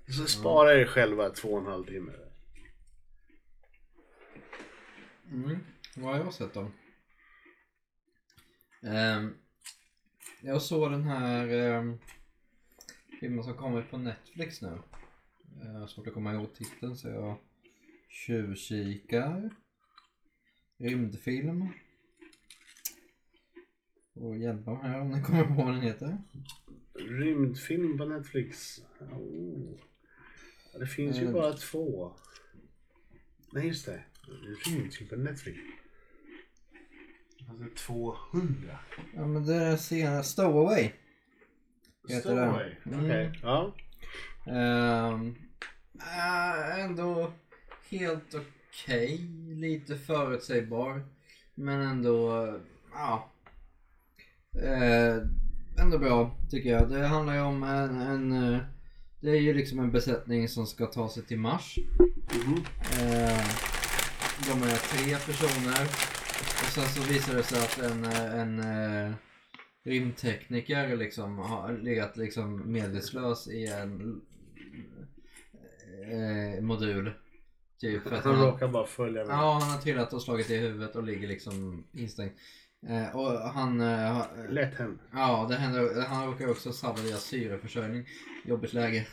Så spara er själva två och en halv timme. Mm. Vad har jag sett då? Ehm, jag såg den här ehm, filmen som kommer på Netflix nu. Jag har svårt att komma ihåg titeln så jag tjuvkikar. Rymdfilm. Och hjälpa mig här om ni kommer på vad den heter. Rymdfilm på Netflix. Oh. Det finns ju Eh. bara två. Nej just det. Rymdfilm på Netflix. Alltså 200. Ja men det är senare, Stowaway. Heter den. Stowaway. Mm. Okej. Ja. Ehm, äh, ändå helt okej. Lite förutsägbar. Men ändå, ja. Eh, ändå bra tycker jag. Det handlar ju om en, en eh, det är ju liksom en besättning som ska ta sig till Mars. Mhm. Eh, de är tre personer. Och sen så visar det sig att en, eh, en eh, rymdtekniker liksom har legat liksom medvetslös i en eh, modul. Typ för att Han han, råkar bara följa med. ja, han har trillat och slagit i huvudet och ligger liksom instängd. Eh, och han, eh, Lätt hänt. ja det händer, han råkar också sabba deras syreförsörjning. Jobbigt läge.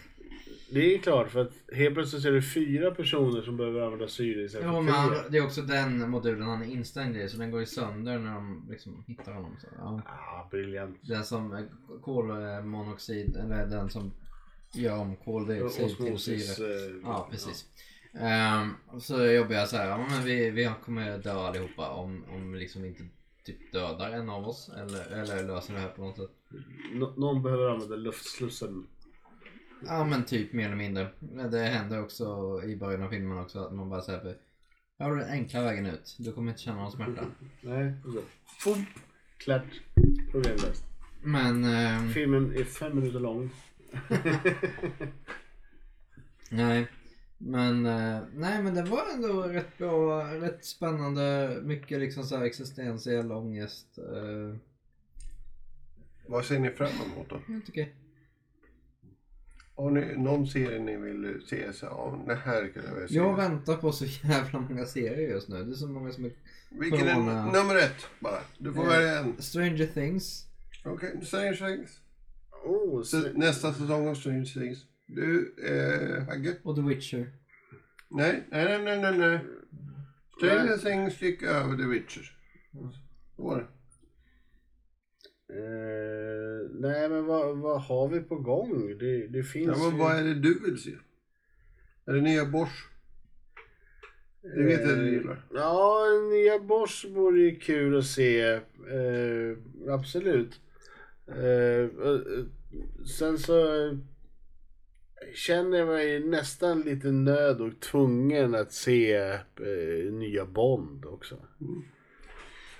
Det är klart för att helt plötsligt är det fyra personer som behöver använda syre istället för men han, det är också den modulen han är instängd i så den går ju sönder när de liksom hittar honom. Så, ja. Ah, briljant. Den som är kolmonoxid, eller den som gör om koldioxid till syre. eh, Ja precis. Ehm, så jobbar jag så här, ja, men vi, vi kommer dö allihopa om, om vi liksom inte typ dödar en av oss eller, eller löser det här på något sätt. Nå- någon behöver använda luftslussen. Ja men typ mer eller mindre. Det händer också i början av filmen också att man bara säger här har du den enkla vägen ut. Du kommer inte känna någon smärta. Nej, så. Fum. Klart. Problemlöst. Men ehm, Filmen är fem minuter lång. nej. Men eh, nej men det var ändå rätt bra, rätt spännande. Mycket liksom så här existentiell ångest. Uh, Vad ser ni fram emot då? helt okej. Har ni någon serie ni vill se? Så, ja, det här kan jag väl se. Jag väntar på så jävla många serier just nu. Det är så många som är... Vilken är nummer ett bara? Du får Eh. välja en. Stranger Things. Okej, Stranger Things. Oh, Så, nästa säsong av Stranger Things. Du, eh, Hagge? Och The Witcher. Nej, nej, nej, nej, nej. Stranger Things gick över The Witcher. Så var det. Eh, nej men vad, vad har vi på gång? Det, det finns Ja, men vad är det du vill se? Är det nya Bosch? Det vet jag att du Eh, gillar. Ja, nya Bosch vore ju kul att se. Eh, absolut. Eh, eh, sen så känner jag mig nästan lite nöd och tvungen att se eh, nya Bond också.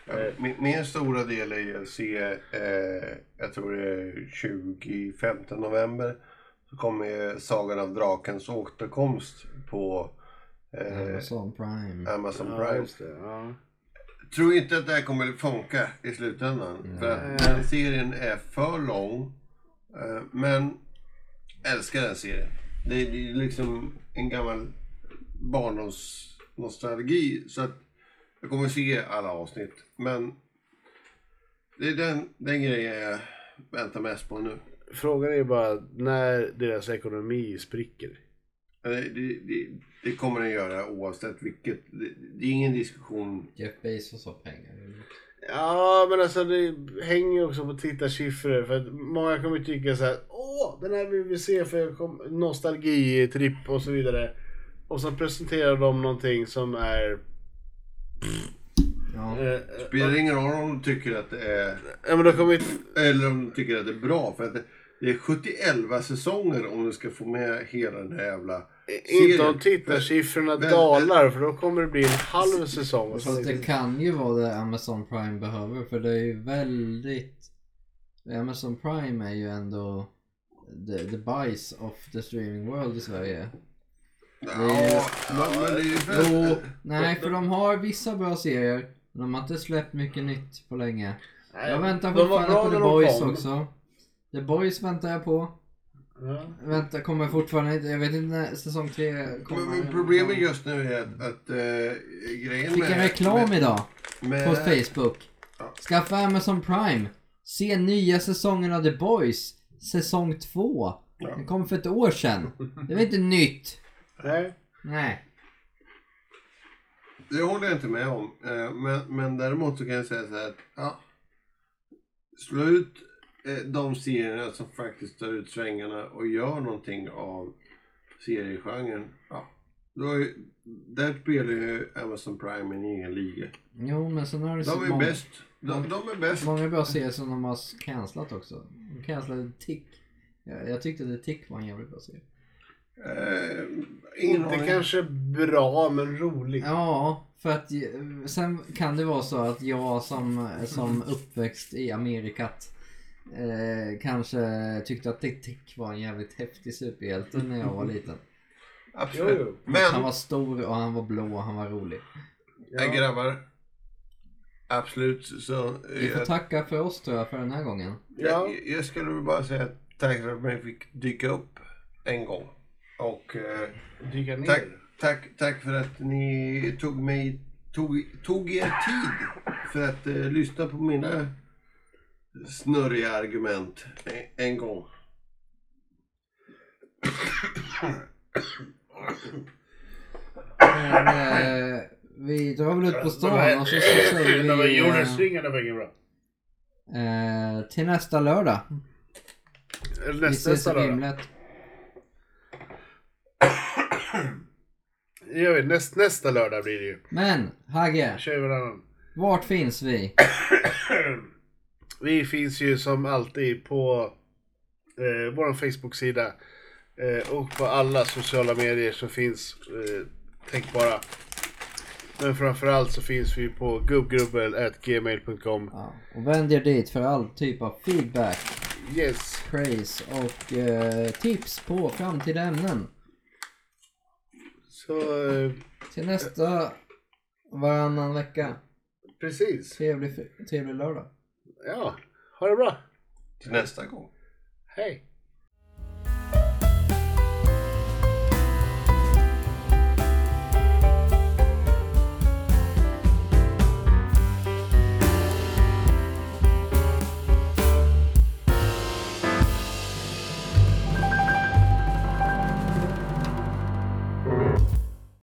Ja, min, min stora del är att se, eh, jag tror det är 25 november, så kommer Sagan av Drakens återkomst på eh, Amazon Prime. Amazon Ja, Prime. just det. Ja. tror inte att det här kommer att funka i slutändan. För att serien är för lång. Eh, Men älskar den serien. Det är, det är liksom en gammal barndomsnostalgi. Så att jag kommer att se alla avsnitt. Men det är den, den grejen jag väntar mest på nu. Frågan är bara när deras ekonomi spricker. Det, det, det, det kommer den göra oavsett vilket. Det, det är ingen diskussion. Jeff Bezos har pengar. Ja, men alltså det hänger ju också på tittarsiffror. För att många kommer ju tycka så här. Åh, den här vill vi se för nostalgitripp och så vidare. Och så presenterar de någonting som är... Ja. Eh, Spelar ingen roll om de tycker att det är ja, men då kommer ju... Eller om de tycker att det är bra. För att det, det är 71 säsonger om du ska få med hela den här jävla Inte om tittarsiffrorna Men- dalar för då kommer det bli en halv säsong. Fast det kan ju vara det Amazon Prime behöver för det är ju väldigt... Amazon Prime är ju ändå the, the bajs of the streaming world i Sverige. Ja, men, men det är ju Jo, nej för de har vissa bra serier. Men de har inte släppt mycket nytt på länge. Nej, Jag väntar fortfarande på The Boys kom. också. The Boys väntar jag på. Ja. Jag väntar, kommer fortfarande inte, jag vet inte när säsong 3 kommer. men, men problemet just nu är att, att äh, grejen Fick en reklam med, idag med, på Facebook. Ja. Skaffa Amazon Prime. Se nya säsongen av The Boys. Säsong 2. Ja. Den kom för ett år sedan. Det var inte nytt. Nej. Nej. Det håller jag inte med om. Eh, Men, men däremot så kan jag säga så här att ja, slå ut eh, de serierna som faktiskt tar ut svängarna och gör någonting av seriegenren. Ja, då är, där spelar ju Amazon Prime en egen liga. Jo men sen har det De är många, bäst. De, de är bäst. många bra serier som de har cancelat också. De cancellade Tick. Jag, jag tyckte The Tick var en jävligt bra serie. Eh, Inte aning. kanske bra men rolig. Ja, för att eh, sen kan det vara så att jag som, som uppväxt i Amerikat eh, kanske tyckte att Tick var en jävligt häftig superhjälte när jag var liten. Absolut. Jo, jo. Han Men, var stor och han var blå och han var rolig. ja. grabbar. Absolut så. Vi får jag, tacka för oss tror jag för den här gången. Ja. jag, jag skulle bara säga tack för att jag fick dyka upp en gång. Och eh, Dyka ner. tack, tack, tack för att ni tog mig tog, tog er tid för att eh, lyssna på mina snurriga argument en, en gång. Men, eh, vi drar väl ut på stan och så, så säger De vi jordensringarna var inget bra. eh, eh, till nästa lördag. Vi Nästa, ses nästa i lördag. Det gör vi. Näst, nästa lördag blir det ju. Men Hagge, Kör vi varannan. vart finns vi? Vi finns ju som alltid på eh, vår Facebook-sida eh, och på alla sociala medier som finns eh, tänkbara. Men framförallt så finns vi på gubbgrubbel.gmail.com. Ja, och vänd er dit för all typ av feedback, Yes. praise och eh, tips på framtida ämnen. Så eh, Till nästa varannan vecka. precis. Trevlig, trevlig lördag. Ja, ha det bra. Till nästa gång. Hej.